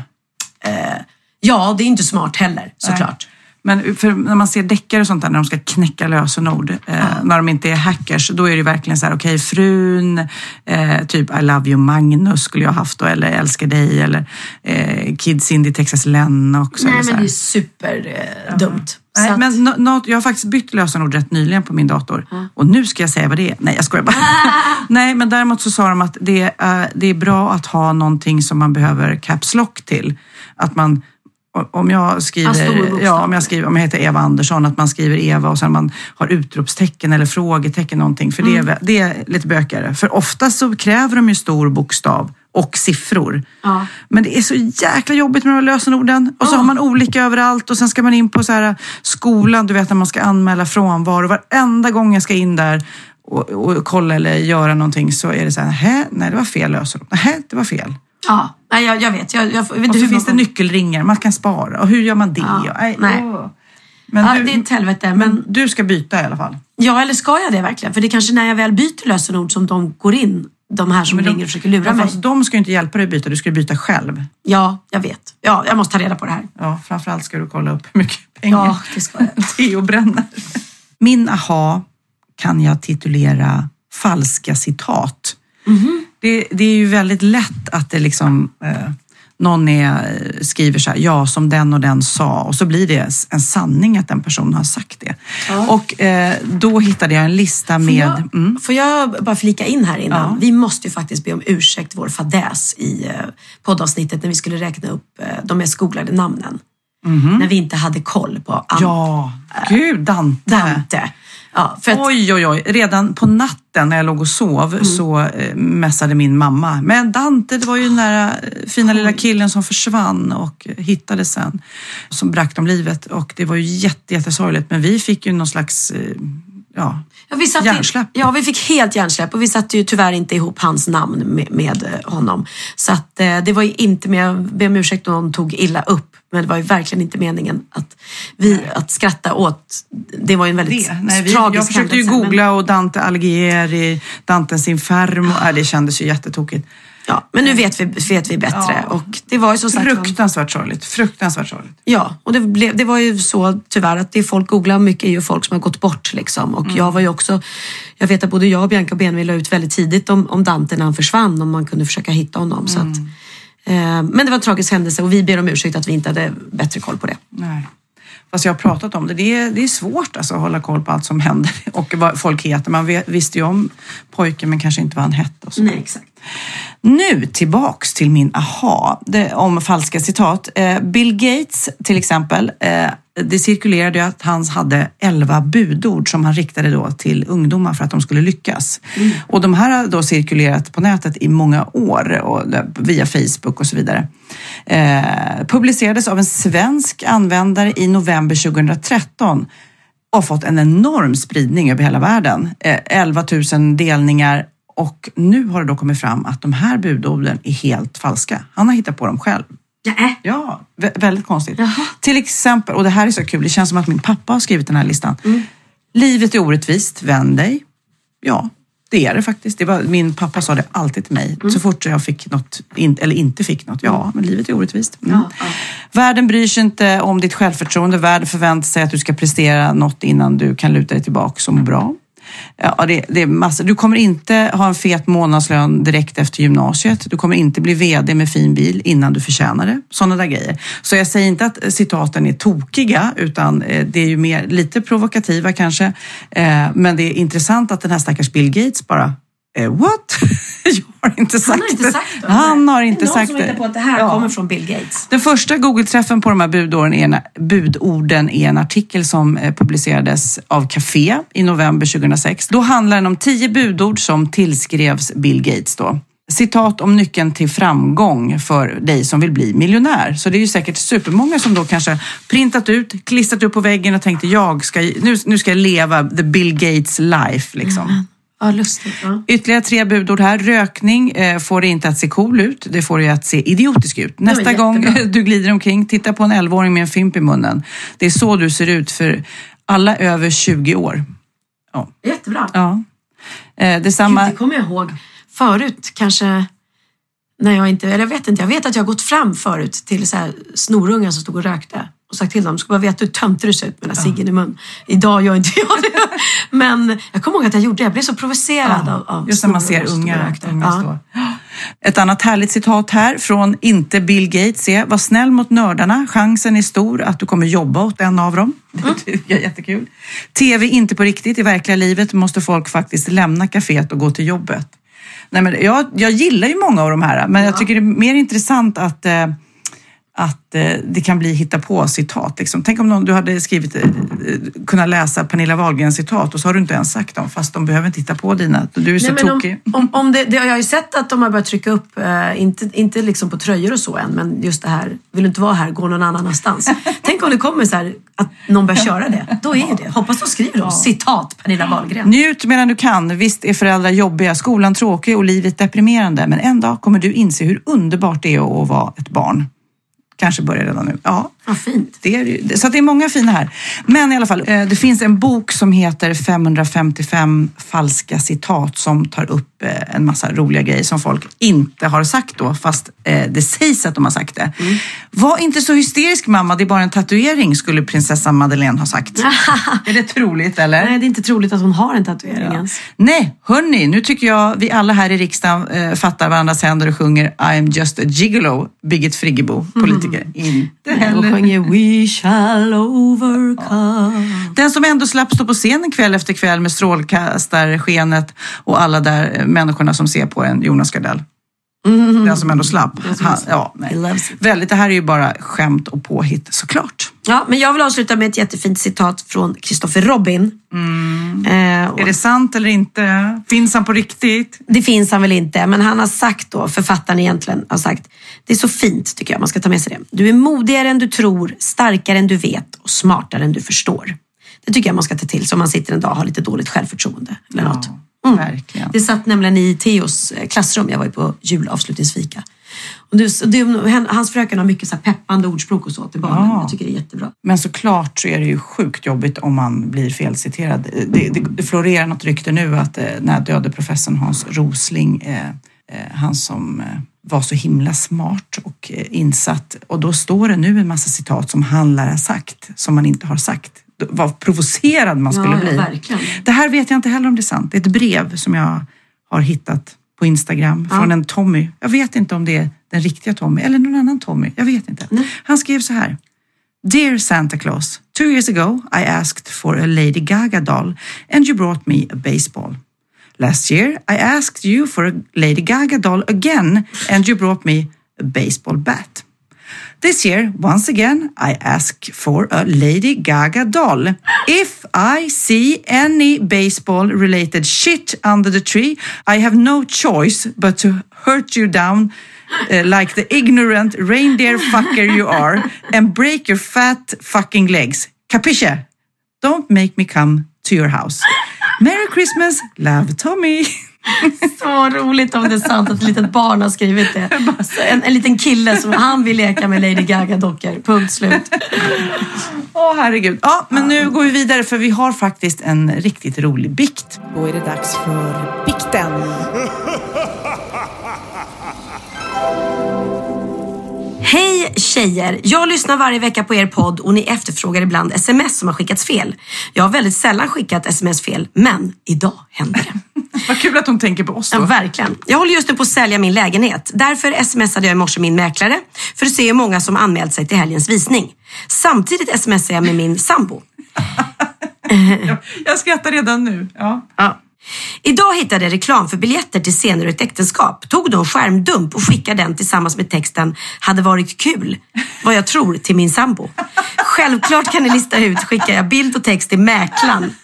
Ja, det är inte smart heller såklart. Men för när man ser deckare och sånt där när de ska knäcka lösenord, eh, när de inte är hackers, då är det verkligen så här, okej frun, eh, typ I love you Magnus skulle jag haft då, eller älskar dig, eller eh, Kid Cindy Texas Lennox. Nej, men det är superdumt. Så Nej, att- men nå- något, jag har faktiskt bytt lösenord rätt nyligen på min dator. Och nu ska jag säga vad det är. Nej, jag skojar bara. Nej, men däremot så sa de att det är, det är bra att ha någonting som man behöver caps lock till. Att man, om jag skriver, ja, om jag skriver, om jag heter Eva Andersson, att man skriver Eva och sen man har utropstecken eller frågetecken någonting. För det, är, det är lite bökigare. För ofta så kräver de ju stor bokstav och siffror. Ja. Men det är så jäkla jobbigt med de här lösenorden. Och så har man olika överallt och sen ska man in på så här skolan, du vet när man ska anmäla frånvaro. Varenda gång jag ska in där och, och kolla eller göra någonting så är det så här, "Hä? nej det var fel lösenord. Nej, det var fel. Ja, nej, jag, jag vet. Jag, jag, vet Och så finns det nyckelringar man kan spara. Och hur gör man det? Ja, nej, nej. Men, Ja, du, det är ett helvete. Men, men du ska byta i alla fall. ja, eller ska jag det verkligen? För det är kanske när jag väl byter lösenord som de går in. De här som Men de- ringer och försöker lura mig. fast de ska ju inte hjälpa dig att byta, du ska byta själv. Ja, jag vet. Ja, jag måste ta reda på det här. Ja, framförallt ska du kolla upp hur mycket pengar Ja, det ska jag. Theo bränner. Min aha kan jag titulera falska citat. Det, det är ju väldigt lätt att det liksom eh, någon är, skriver så här, ja som den och den sa och så blir det en sanning att den personen har sagt det. Och eh, då hittade jag en lista med... Får jag, Mm, får jag bara flika in här innan? Ja. Vi måste ju faktiskt be om ursäkt vår fadäs i eh, poddavsnittet när vi skulle räkna upp eh, de mest googlade namnen. När vi inte hade koll på An- Mhm. ja, gud Dante. Dante. Ja, för att, Oj, oj, oj. Redan på natten när jag låg och sov Mm. så eh, mässade min mamma. Men Dante, det var ju den där eh, fina lilla killen som försvann och hittades sen. Som bragt om livet. Och det var ju jätte, jättesorgligt. Men vi fick ju någon slags, eh, ja, ja, vi satte, hjärnsläpp. Ja, vi fick helt hjärnsläpp och vi satte ju tyvärr inte ihop hans namn med, med eh, honom. Så att eh, det var ju inte med, jag ber om ursäkt om någon tog illa upp. Men det var ju verkligen inte meningen att, vi, att skratta åt. Det var ju en väldigt det. Nej, vi, tragisk jag försökte ju googla och Dante Alighieri, Dantes Inferno. Äh, det kändes ju jättetokigt. Ja, men nu vet vi, vet vi bättre. Ja. Och det var ju som sagt... Fruktansvärt sorgligt. Fruktansvärt sorgligt. Ja, och det, blev, det var ju så tyvärr att det folk googlar mycket är ju folk som har gått bort. Liksom. Och Mm. jag var ju också, jag vet att både jag och Bianca Benville la ut väldigt tidigt om, om Dante när han försvann, om man kunde försöka hitta honom. Så att, Eh, Men det var en tragisk händelse och vi ber om ursäkt att vi inte hade bättre koll på det. Nej. Fast jag har pratat om det. Det är, det är svårt alltså, att hålla koll på allt som händer och vad folk heter. Man visste ju om pojken men kanske inte vad han hette. Och så. Nej, exakt. Nu tillbaks till min aha det, om falska citat. Eh, Bill Gates till exempel, eh, det cirkulerade ju att han hade 11 budord som han riktade då till ungdomar för att de skulle lyckas. Och de här har då cirkulerat på nätet i många år och, via Facebook och så vidare. Eh, publicerades av en svensk användare i november 2013 och fått en enorm spridning över hela världen. Eh, 11 000 delningar och nu har det då kommit fram att de här budorden är helt falska. Han har hittat på dem själv. Ja, äh. Ja, vä- väldigt konstigt. Till exempel, och det här är så kul, det känns som att min pappa har skrivit den här listan. Livet är orättvist, vänd dig. Ja, det är det faktiskt. Det var, min pappa sa det alltid till mig. Så fort jag fick något, in, eller inte fick något. Ja, men livet är orättvist. Mm. Världen bryr sig inte om ditt självförtroende. Världen förväntar sig att du ska prestera något innan du kan luta dig tillbaka och må bra. Ja, det, det är massor. Du kommer inte ha en fet månadslön direkt efter gymnasiet. Du kommer inte bli VD med fin bil innan du förtjänar det. Sådana där grejer. Så jag säger inte att eh, citaten är tokiga, utan eh, det är ju mer lite provokativa kanske. Eh, men det är intressant att den här stackars Bill Gates bara eh, What? Jag har inte sagt Han har inte det. sagt det. Han har inte det är någon sagt som det. hittar på att det här Ja. kommer från Bill Gates. Den första Google-träffen på de här budorden är, en, budorden är en artikel som eh, publicerades av Café i november 2006. Då handlar den om tio budord som tillskrevs Bill Gates. Då. Citat om nyckeln till framgång för dig som vill bli miljonär. Så det är ju säkert supermånga som då kanske printat ut, klistrat upp på väggen och tänkte jag ska, nu, nu ska jag leva the Bill Gates life. Liksom. Ja, lustigt. Ja. Ytterligare tre budord här. Rökning eh, får det inte att se cool ut. Det får det att se idiotisk ut. Nästa gång du glider omkring, titta på en 11-åring med en fimp i munnen. Det är så du ser ut för alla över 20 år. Ja. Jättebra. ja. Eh, detsamma... Gud, det kommer jag ihåg. Förut kanske, när jag inte, eller jag vet inte, jag vet att jag har gått fram förut till så här snorungar som stod och rökte och sagt till dem, ska bara veta hur töntig du ser ut med den här ciggen i mun. Idag gör inte jag det. Men jag kommer ihåg att jag gjorde det. Jag blev så provocerad av, av Just när man ser unga, unga Ja. Ett annat härligt citat här från inte Bill Gates är Var snäll mot nördarna. Chansen är stor att du kommer jobba åt en av dem. Det tycker jag är jättekul. TV inte på riktigt. I verkliga livet måste folk faktiskt lämna kaféet och gå till jobbet. Nej, men jag, jag gillar ju många av de här, men jag tycker det är mer intressant att eh, att eh, det kan bli hitta på citat. Liksom. Tänk om någon, du hade skrivit, eh, kunnat läsa Pernilla Wahlgrens citat och så har du inte ens sagt dem fast de behöver inte hitta på dina. Du är så Nej, men om, tokig. om, om det, det, jag har ju sett att de har börjat trycka upp, eh, inte, inte liksom på tröjor och så än, men just det här, vill du inte vara här, gå någon annanstans. Tänk om det kommer så här, att någon börjar köra det. Då är det. Hoppas de skriver då, citat Pernilla Wahlgren. Njut medan du kan. Visst är föräldrar jobbiga, skolan tråkig och livet deprimerande. Men en dag kommer du inse hur underbart det är att vara ett barn. Kanske börjar redan nu. Ja, Vad fint. det är, så det är många fina här. Men i alla fall, eh, det finns en bok som heter 555 falska citat som tar upp eh, en massa roliga grejer som folk inte har sagt då, fast eh, det sägs att de har sagt det. Var inte så hysterisk mamma, det är bara en tatuering, skulle prinsessan Madeleine ha sagt. är det troligt eller? Nej, det är inte troligt att hon har en tatuering ens. Nej, hörni, nu tycker jag vi alla här i riksdagen eh, fattar varandras händer och sjunger I'm just a gigolo, Birgit Friggebo, politiker. Inte Och heller. sjunger We shall overcome. Den som ändå slapp stå på scenen kväll efter kväll med strålkastarskenet och alla där människorna som ser på en, Jonas Gardell. Den som ändå slapp. Han, ja, nej. Väldigt, det här är ju bara skämt och påhitt såklart. Ja, men jag vill avsluta med ett jättefint citat från Christopher Robin. Eh, och Är det sant eller inte? Finns han på riktigt? Det finns han väl inte, men han har sagt då, författaren egentligen har sagt, det är så fint tycker jag, man ska ta med sig det. Du är modigare än du tror, starkare än du vet och smartare än du förstår. Det tycker jag man ska ta till sig om man sitter en dag och har lite dåligt självförtroende eller något. Mm. Verkligen. Det satt nämligen i Theos eh, klassrum, jag var ju på julavslutningsfika. Och det, det, han- hans fröken har mycket så peppande ordspråk och så till barnen. Ja. Jag tycker det är jättebra. Men såklart så är det ju sjukt jobbigt om man blir felciterad. Det, det, det florerar något rykte nu att eh, den här döde professorn Hans Rosling, eh, eh, han som eh, var så himla smart och eh, insatt. Och då står det nu en massa citat som han lär ha sagt, som man inte har sagt. Vad provocerad man skulle Ja, ja, bli. verkligen. Det här vet jag inte heller om det är sant. Det är ett brev som jag har hittat på Instagram från en Tommy. Jag vet inte om det är den riktiga Tommy eller någon annan Tommy. Jag vet inte. Han skrev så här. Dear Santa Claus, two years ago I asked for a Lady Gaga doll and you brought me a baseball. Last year I asked you for a Lady Gaga doll again and you brought me a baseball bat. This year, once again, I ask for a Lady Gaga doll. If I see any baseball related shit under the tree, I have no choice but to hurt you down uh, like the ignorant reindeer fucker you are and break your fat fucking legs. Capisce? Don't make me come to your house. Merry Christmas, love Tommy. Så roligt om det är sant att ett litet barn har skrivit det. En, en liten kille som han vill leka med Lady Gaga-dockor. Punkt slut. Åh herregud. Ja, men nu går vi vidare för vi har faktiskt en riktigt rolig bikt. Då är det dags för bikten. Hej tjejer! Jag lyssnar varje vecka på er podd och ni efterfrågar ibland sms som har skickats fel. Jag har väldigt sällan skickat sms fel, men idag hände det. Vad kul att hon tänker på oss Ja, då. verkligen. Jag håller just nu på att sälja min lägenhet. Därför smsade jag i morse min mäklare för att se hur många som anmält sig till helgens visning. Samtidigt smsade jag med min sambo. Jag skrattar redan nu. Ja. Ja. Idag hittade jag reklam för biljetter till scener ur ett äktenskap. Tog då en skärmdump och skickade den tillsammans med texten “Hade varit kul”, vad jag tror, till min sambo. Självklart kan ni lista ut, skickar jag bild och text till mäklaren.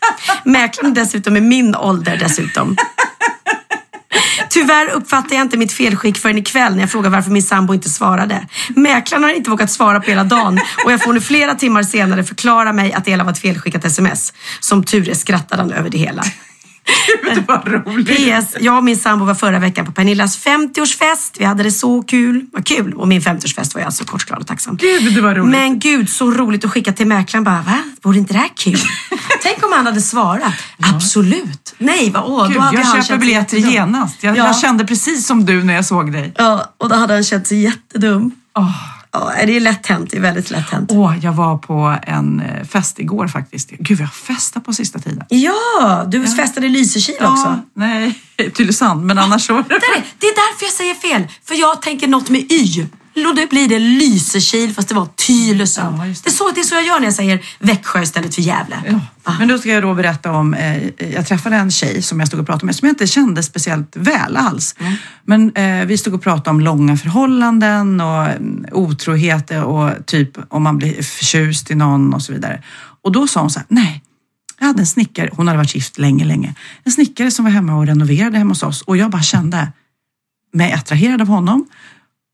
Mäklaren är dessutom i min ålder dessutom. Tyvärr uppfattade jag inte mitt felskick förrän ikväll när jag frågade varför min sambo inte svarade. Mäklaren har inte vågat svara på hela dagen och jag får nu flera timmar senare förklara mig att det hela var ett felskickat sms. Som tur är skrattade han över det hela. Det var roligt. PS. Jag och min sambo var förra veckan på Pernillas 50-årsfest. Vi hade det så kul. Vad kul. Och min 50-årsfest var jag så kort, glad och tacksam. Gud, var roligt. Men gud, så roligt att skicka till mäklaren. Bara, va? Vore inte det här kul? Tänk om han hade svarat. Absolut. Nej, vad, åh, Gud, då hade jag han köper biljetter jättedum. genast. Jag, Ja. jag kände precis som du när jag såg dig. Ja, och då hade han känt sig jättedum. Åh, Ja, det är lätt hänt. Det är väldigt lätt hänt. Åh, jag var på en eh, fest igår faktiskt. Gud, vi har festat på sista tiden. Ja, du festade i Lysekil också. Ja, nej, Tylösand, men annars så... Det är därför jag säger fel. För jag tänker något med Y. Då blir det Lysekil fast det var Tylösand. Ja, det. det. är så, det är så jag gör när jag säger Växjö istället för Gävle. Ja. Men då ska jag då berätta om, eh, jag träffade en tjej som jag stod och pratade med som jag inte kände speciellt väl alls. Men eh, vi stod och pratade om långa förhållanden och mm, otrohet och typ om man blir förtjust i någon och så vidare. Och då sa hon så här, nej, jag hade en snickare, hon hade varit gift länge, länge. En snickare som var hemma och renoverade hemma hos oss och jag bara kände mig attraherad av honom.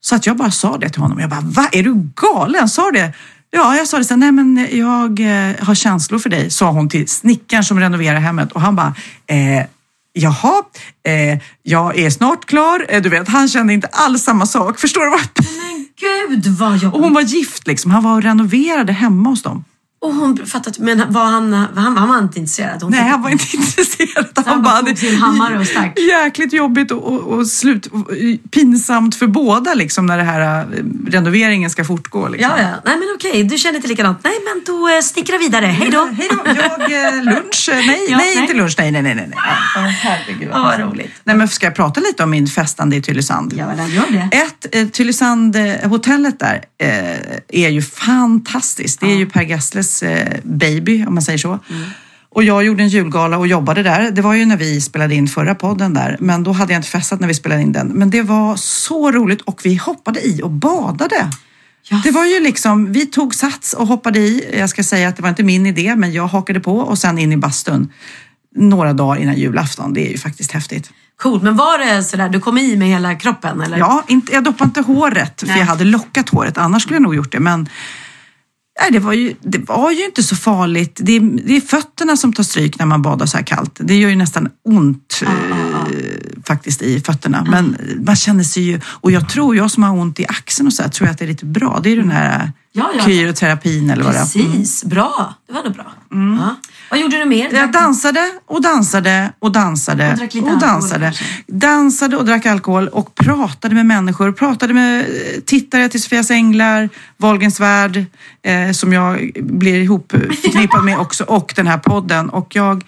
Så att jag bara sa det till honom. Jag bara, va? Är du galen? Sa det? Ja, jag sa det sen. Nej, men jag eh, har känslor för dig, sa hon till snickaren som renoverar hemmet. Och han bara, eh, jaha, eh, jag är snart klar. Eh, du vet, han kände inte alls samma sak. Förstår du vad? Men gud vad Och jobbigt. hon var gift liksom. Han var och renoverade hemma hos dem. Och hon fattat, men var han, var han, han var inte intresserad? Hon Nej, fick- han var inte intresserad. han bara tog sin hammare och stack. Jäkligt jobbigt och, och, och slut, och, pinsamt för båda liksom när det här eh, renoveringen ska fortgå. Liksom. Ja, ja. Nej men okej, du känner inte likadant. Nej men då eh, snickra vidare. Hej då. Hej då. Jag, eh, lunch? Nej, Ja, nej, nej. inte lunch. Nej, nej, nej. nej. Ja, herregud. Ja, vad roligt. Nej, men ska jag prata lite om min festande i Tylösand? Ja, gör det. Ett, eh, Tylösand, eh, hotellet där eh, är ju fantastiskt. Det är ju Per Gessles eh, baby, om man säger så. Och jag gjorde en julgala och jobbade där. Det var ju när vi spelade in förra podden där, men då hade jag inte festat när vi spelade in den. Men det var så roligt och vi hoppade i och badade. Ja. Det var ju liksom, vi tog sats och hoppade i. Jag ska säga att det var inte min idé, men jag hakade på och sen in i bastun några dagar innan julafton. Det är ju faktiskt häftigt. Coolt, men var det sådär, du kom i med hela kroppen eller? Ja, inte, jag doppade inte håret för Nej. jag hade lockat håret. Annars skulle jag nog gjort det. Men nej, det, var ju, det var ju inte så farligt. Det är, det är fötterna som tar stryk när man badar så här kallt. Det gör ju nästan ont eh, faktiskt i fötterna. Men man känner sig ju... Och jag tror, jag som har ont i axeln och så här, tror jag att det är lite bra. Det är den här Ja, ja. kyroterapin eller vad det är. Precis, bra. Det var nog bra. Ja. Vad gjorde du mer? Jag dansade och dansade och dansade Och drack lite och alkohol dansade. kanske? Dansade och drack alkohol och pratade med människor. Pratade med eh, tittare till Sofias Änglar, Wahlgrens värld, eh, som jag blir ihop förknippad med också, och den här podden. Och jag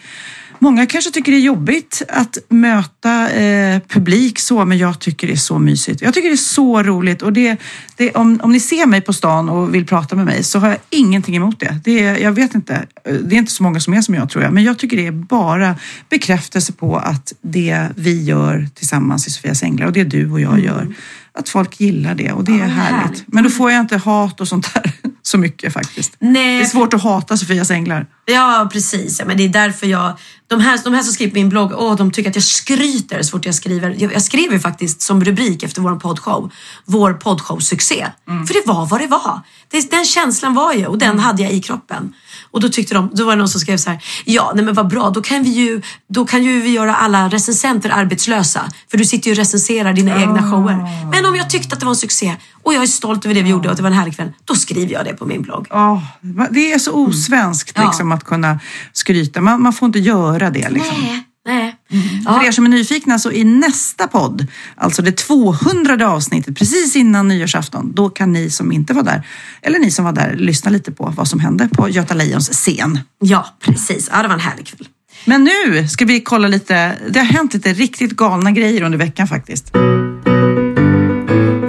Många kanske tycker det är jobbigt att möta eh, publik så, men jag tycker det är så mysigt. Jag tycker det är så roligt och det, det, om, om ni ser mig på stan och vill prata med mig så har jag ingenting emot det. det är, jag vet inte, det är inte så många som är som jag tror jag, men jag tycker det är bara bekräftelse på att det vi gör tillsammans i Sofias Änglar och det du och jag gör, att folk gillar det och det är vad härligt. härligt. Men då får jag inte hat och sånt där så mycket faktiskt. Nej, Det är svårt att hata Sofias Änglar. Ja, precis. Ja, men det är därför jag... De här, de här som skriver på min blogg, åh, de tycker att jag skryter så fort jag skriver. Jag, jag skrev ju faktiskt som rubrik efter vår poddshow, vår poddshow-succé. För det var vad det var. Det, den känslan var ju och den hade jag i kroppen. Och då tyckte de, då var det någon som skrev så här, ja nej men vad bra, då kan vi ju, då kan ju vi göra alla recensenter arbetslösa. För du sitter ju och recenserar dina egna shower. Men om jag tyckte att det var en succé och jag är stolt över det vi gjorde och att det var en härlig kväll, då skriver jag det på min blogg. Ja, det är så osvenskt Ja. liksom, att kunna skryta. Man, man får inte göra det. Liksom. Nej, nej. För er som är nyfikna så i nästa podd, alltså det 200 avsnittet, precis innan nyårsafton, då kan ni som inte var där, eller ni som var där, lyssna lite på vad som hände på Göta Lejons scen. Ja, precis. Ja, det var en härlig kväll. Men nu ska vi kolla lite, det har hänt lite riktigt galna grejer under veckan faktiskt.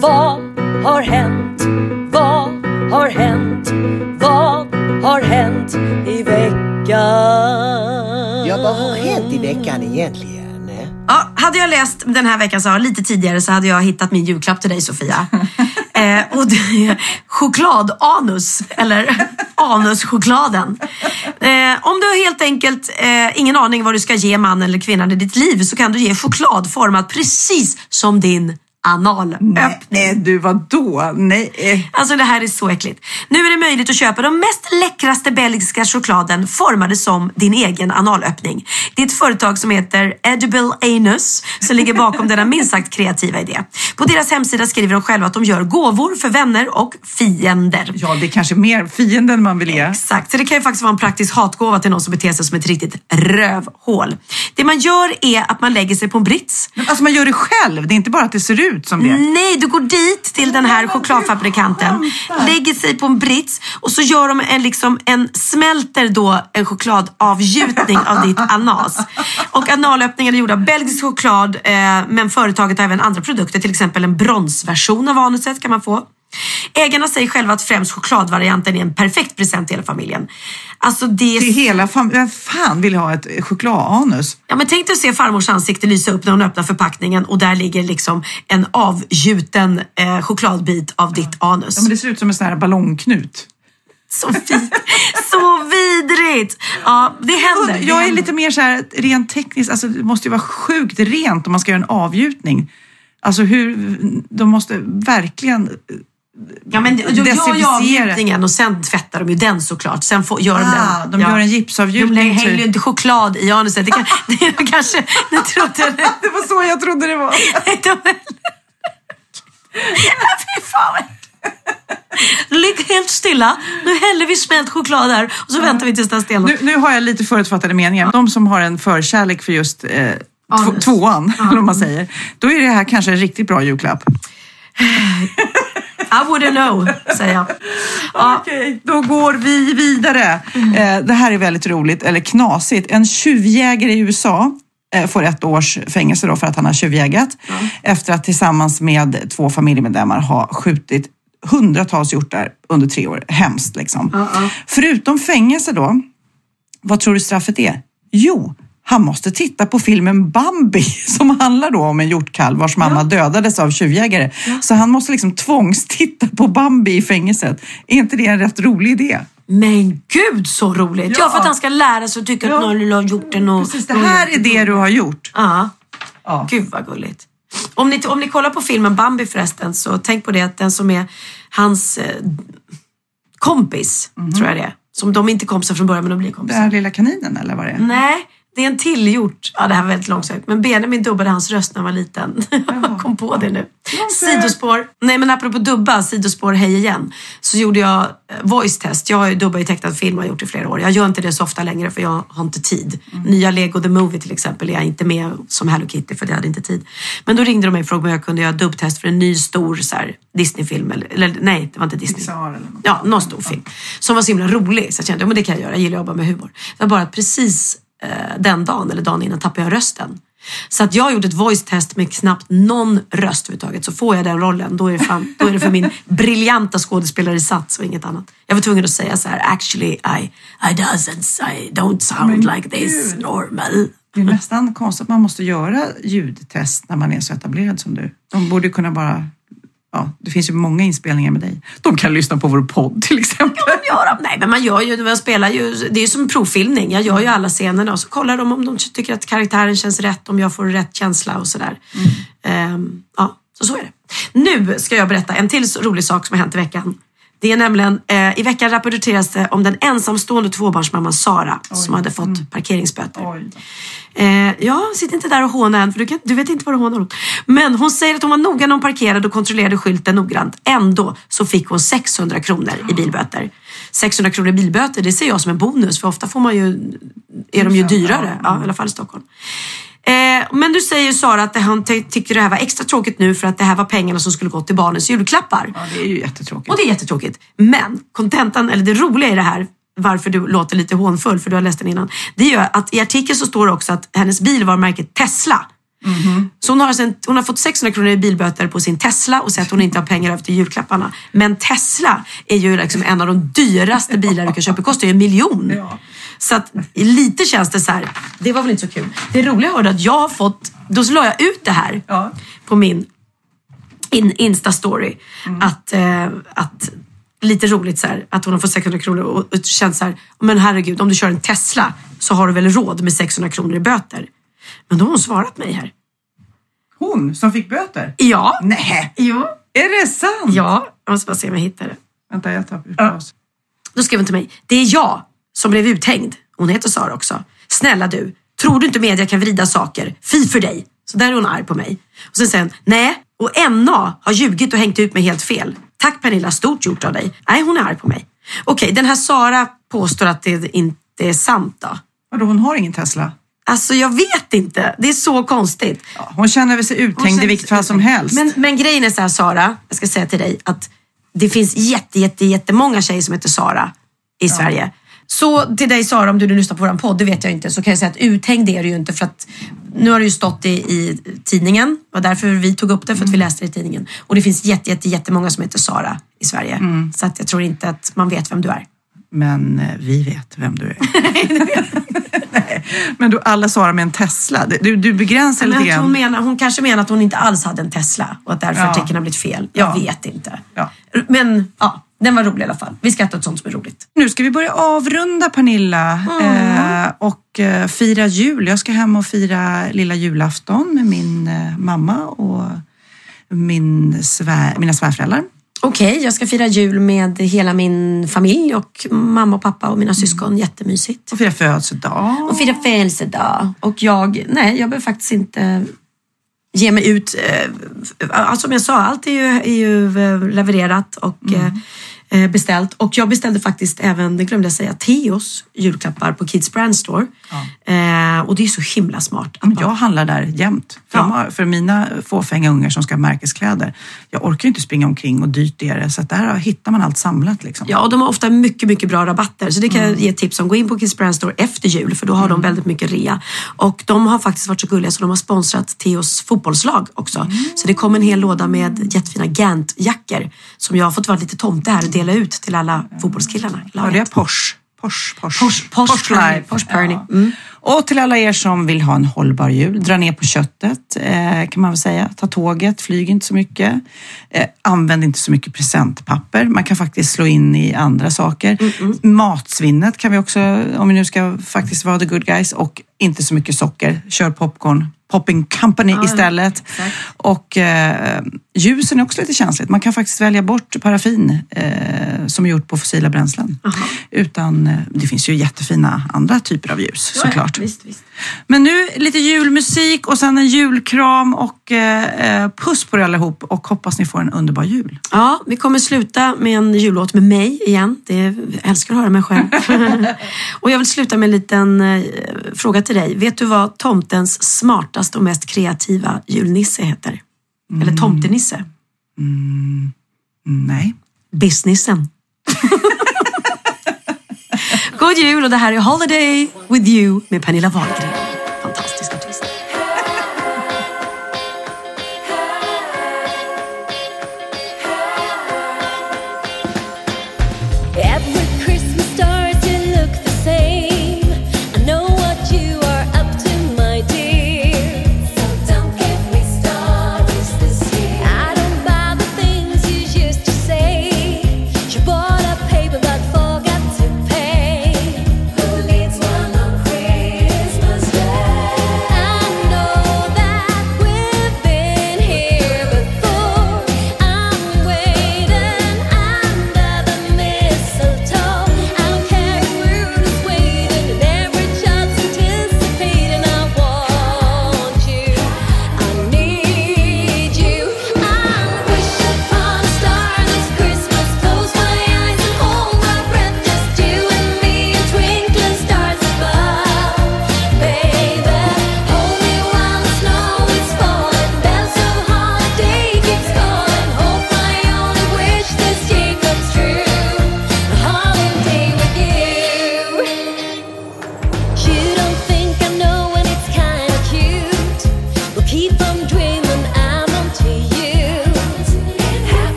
Vad har hänt? Vad har hänt? Vad har hänt i veckan? Ja, vad har hänt i veckan egentligen? Ja, hade jag läst den här veckan så här, lite tidigare så hade jag hittat min julklapp till dig Sofia. eh, och det är chokladanus, eller anuschokladen. Eh, om du har helt enkelt eh, ingen aning vad du ska ge mannen eller kvinnan i ditt liv så kan du ge choklad format precis som din analöppning. Nej, du vadå? Nej. Alltså det här är så äckligt. Nu är det möjligt att köpa de mest läckraste belgiska chokladen formade som din egen analöppning. Det är ett företag som heter Edible Anus som ligger bakom denna minst sagt kreativa idé. På deras hemsida skriver de själva att de gör gåvor för vänner och fiender. Ja, det är kanske mer fienden man vill ge. Exakt, så det kan ju faktiskt vara en praktisk hatgåva till någon som beter sig som ett riktigt rövhål. Det man gör är att man lägger sig på en brits Men Alltså man gör det själv, det är inte bara att det ser ut som det. Nej, du går dit till den här chokladfabrikanten, lägger sig på en brits och så gör de en, liksom, en smälter då en chokladavgjutning av ditt anas. Och analöppningen är gjord av belgisk choklad eh, men företaget har även andra produkter, till exempel en bronsversion av anuset kan man få. Ägarna säger själva att främst chokladvarianten är en perfekt present till hela familjen. Alltså det är Till hela fam- Vem fan vill ha ett chokladanus? Ja, men tänk dig att se farmors ansikte lysa upp när hon öppnar förpackningen och där ligger liksom en avgjuten eh, chokladbit av ditt anus. Ja, men det ser ut som en sån här ballongknut. Så fint! Så vidrigt! Ja, det händer. det Jag är lite mer så här rent tekniskt, alltså det måste ju vara sjukt rent om man ska göra en avgjutning. Alltså hur, de måste verkligen Ja, men jag gör avgjutningen och sen tvättar de ju den såklart. Sen får, gör de Ah, den. de gör en gipsavgjutning, De häller ju typ. inte choklad i anuset. Det, kan, det är kanske... Det trodde det. Var så jag trodde det var. Fy fan Ligg helt stilla. Nu häller vi smält choklad här och så väntar vi tills den stelnar. Nu, nu har jag lite förutfattade meningar. De som har en förkärlek för just eh, tvåan, eller vad man säger, då är det här kanske en riktigt bra julklapp. I wouldn't know, säger jag. Ja, Okej, då går vi vidare. Eh, det här är väldigt roligt, eller knasigt. En tjuvjägare i USA eh, får ett års fängelse då för att han har tjuvjägat efter att tillsammans med två familjemedlemmar ha skjutit hundratals hjortar under tre år. Hemskt liksom. Förutom fängelse då, vad tror du straffet är? Jo, han måste titta på filmen Bambi som handlar då om en hjortkalv vars mamma dödades av tjuvjägare. Så han måste liksom tvångstitta på Bambi i fängelset. Är inte det en rätt rolig idé? Men gud så roligt! Ja, Ja. för att han ska lära sig att tycka Ja. att någon har gjort den. Och, Precis, det här är det du har gjort. Ja. Ja. Gud vad gulligt. Om ni, om ni kollar på filmen Bambi förresten så tänk på det att den som är hans eh, kompis, tror jag det är. Som de inte kompisar från början men de blir Den kompisar. här lilla kaninen eller vad det är? Nej, det är en till hjort. Ja, det här var väldigt långsökt. Men Benjamin dubbade hans röst när han var liten. Jag kom på det nu. Sidospår. Nej, men apropå dubba, sidospår, hej igen. Så gjorde jag eh, voice test. Jag har ju tecknad film och har gjort det i flera år. Jag gör inte det så ofta längre för jag har inte tid. Nya Lego The Movie till exempel är jag inte med som Hello Kitty för jag hade inte tid. Men då ringde de mig och frågade om jag kunde göra dubbtest för en ny stor så här, Disney-film. Eller, eller nej, det var inte Disney. Pixar eller något. Ja, någon stor film. Som var så himla rolig. Så jag kände, ja, men det kan jag göra. Jag gillar att jobba med humor. Det var bara att precis den dagen, eller dagen innan, tappade jag rösten. Så att jag har gjort ett voice test med knappt någon röst överhuvudtaget. Så får jag den rollen, då är det, fan, då är det för min briljanta skådespelarinsats och inget annat. Jag var tvungen att säga så här, actually I, I doesn't, I don't sound Men like this gud. normal. Det är nästan konstigt att man måste göra ljudtest när man är så etablerad som du. De borde kunna bara... Ja, det finns ju många inspelningar med dig. De kan lyssna på vår podd till exempel. Ja, de- nej, men man gör ju, man spelar ju, det är ju som provfilmning. Jag gör ju alla scenerna och så kollar de om de tycker att karaktären känns rätt, om jag får rätt känsla och sådär. Ehm, ja, så så är det. Nu ska jag berätta en till rolig sak som har hänt i veckan. Det är nämligen, eh, i veckan rapporteras det om den ensamstående tvåbarnsmamman Sara som hade fått parkeringsböter. Eh, ja, sitt inte där och håna än för du, kan, du vet inte vad du hånar om. Men hon säger att hon var noga när hon parkerade och kontrollerade skylten noggrant. Ändå så fick hon 600 kronor i bilböter. 600 kronor i bilböter, det ser jag som en bonus för ofta får man ju, är de ju dyrare. Ja, i alla fall i Stockholm. Eh, men du säger Sara att han ty- tyckte det här var extra tråkigt nu för att det här var pengarna som skulle gå till barnens julklappar. Ja, det är ju jättetråkigt. Och det är jättetråkigt. Men kontentan, eller det roliga i det här, varför du låter lite hånfull, för du har läst den innan. Det är ju att i artikeln så står det också att hennes bil var märket Tesla. Så hon har, sen, hon har fått 600 kronor i bilböter på sin Tesla och säger att hon inte har pengar över till julklapparna. Men Tesla är ju liksom en av de dyraste bilar du kan köpa. Det kostar ju en miljon. Så att lite känns det så här, det var väl inte så kul. Det roliga var att jag har fått, då la jag ut det här på min in, Insta-story. Att, eh, att lite roligt så här, att hon har fått 600 kronor och, och känt så här, men herregud, om du kör en Tesla så har du väl råd med 600 kronor i böter. Men då har hon svarat mig här. Hon som fick böter? Ja. Nej. Jo. Är det sant? Ja, jag måste bara se om jag hittar det. Vänta, jag tar ut paus. Då skrev hon till mig, det är jag som blev uthängd. Hon heter Sara också. Snälla du, tror du inte media kan vrida saker? Fy för dig. Så där är hon arg på mig. Och sen säger hon, nej, och NA har ljugit och hängt ut mig helt fel. Tack Pernilla, stort gjort av dig. Nej, hon är arg på mig. Okej, den här Sara påstår att det inte är sant då. Vadå, hon har ingen Tesla? Alltså jag vet inte, det är så konstigt. Hon känner väl sig uthängd i vilket fall som helst. Men, men grejen är så här Sara, jag ska säga till dig att det finns jätte, jätte, jättemånga tjejer som heter Sara i Sverige. Så till dig Sara, om du nu lyssnar på vår podd, det vet jag inte, så kan jag säga att uthängd är du ju inte för att nu har det ju stått i, i tidningen, det var därför vi tog upp det, för att vi läste det i tidningen. Och det finns jätte, jätte, jättemånga som heter Sara i Sverige. Så att jag tror inte att man vet vem du är. Men eh, vi vet vem du är. Nej, Men du, alla svarar med en Tesla. Du, du begränsar lite hon, grann. menar, hon kanske menar att hon inte alls hade en Tesla och att därför Ja. artikeln har blivit fel. Jag Ja. vet inte. Ja. Men ja, den var rolig i alla fall. Vi skrattar åt sånt som är roligt. Nu ska vi börja avrunda Pernilla eh, och eh, fira jul. Jag ska hem och fira lilla julafton med min eh, mamma och min svär, mina svärföräldrar. Okej, jag ska fira jul med hela min familj och mamma och pappa och mina syskon. Jättemysigt. Och fira födelsedag. Och fira födelsedag. Och jag, nej, jag behöver faktiskt inte ge mig ut. eh, Alltså, som jag sa, allt är ju, är ju eh, levererat och eh, eh, beställt. Och jag beställde faktiskt även, det glömde jag säga, Teos julklappar på Kids Brand Store. Eh, och det är så himla smart. Men jag handlar där jämt. För, Ja. har, för mina fåfänga ungar som ska ha märkeskläder. Jag orkar ju inte springa omkring och dyrt är det. Så där hittar man allt samlat. Liksom. Ja, och de har ofta mycket, mycket bra rabatter. Så det kan jag ge tips om. Gå in på Kids Brand Store efter jul för då har de väldigt mycket rea. Och de har faktiskt varit så gulliga så de har sponsrat Theos fotbollslag också. Så det kom en hel låda med jättefina Gant-jackor som jag har fått vara lite tomte här och dela ut till alla fotbollskillarna. Ja, laget. det är Porsche. Porsche, Porsche. Porsche, Porsche, Perny, Porsche Perny. Mm. Och till alla er som vill ha en hållbar jul, dra ner på köttet eh, kan man väl säga. Ta tåget, flyg inte så mycket. Eh, använd inte så mycket presentpapper. Man kan faktiskt slå in i andra saker. Matsvinnet kan vi också, om vi nu ska faktiskt vara the good guys, och inte så mycket socker. Kör popcorn. Popping Company istället. Och eh, ljusen är också lite känsligt. Man kan faktiskt välja bort paraffin eh, som är gjort på fossila bränslen. Utan eh, det finns ju jättefina andra typer av ljus såklart. Visst, visst. Men nu lite julmusik och sen en julkram och eh, eh, puss på er allihop och hoppas ni får en underbar jul. Ja, vi kommer sluta med en jullåt med mig igen. Det, jag älskar att höra mig själv. och jag vill sluta med en liten eh, fråga till dig. Vet du vad tomtens smartaste och mest kreativa julnisse heter? Mm. Eller tomtenisse? Mm. mm nej. Businessen. God jul och det här är Holiday with you med Pernilla Wahlgren.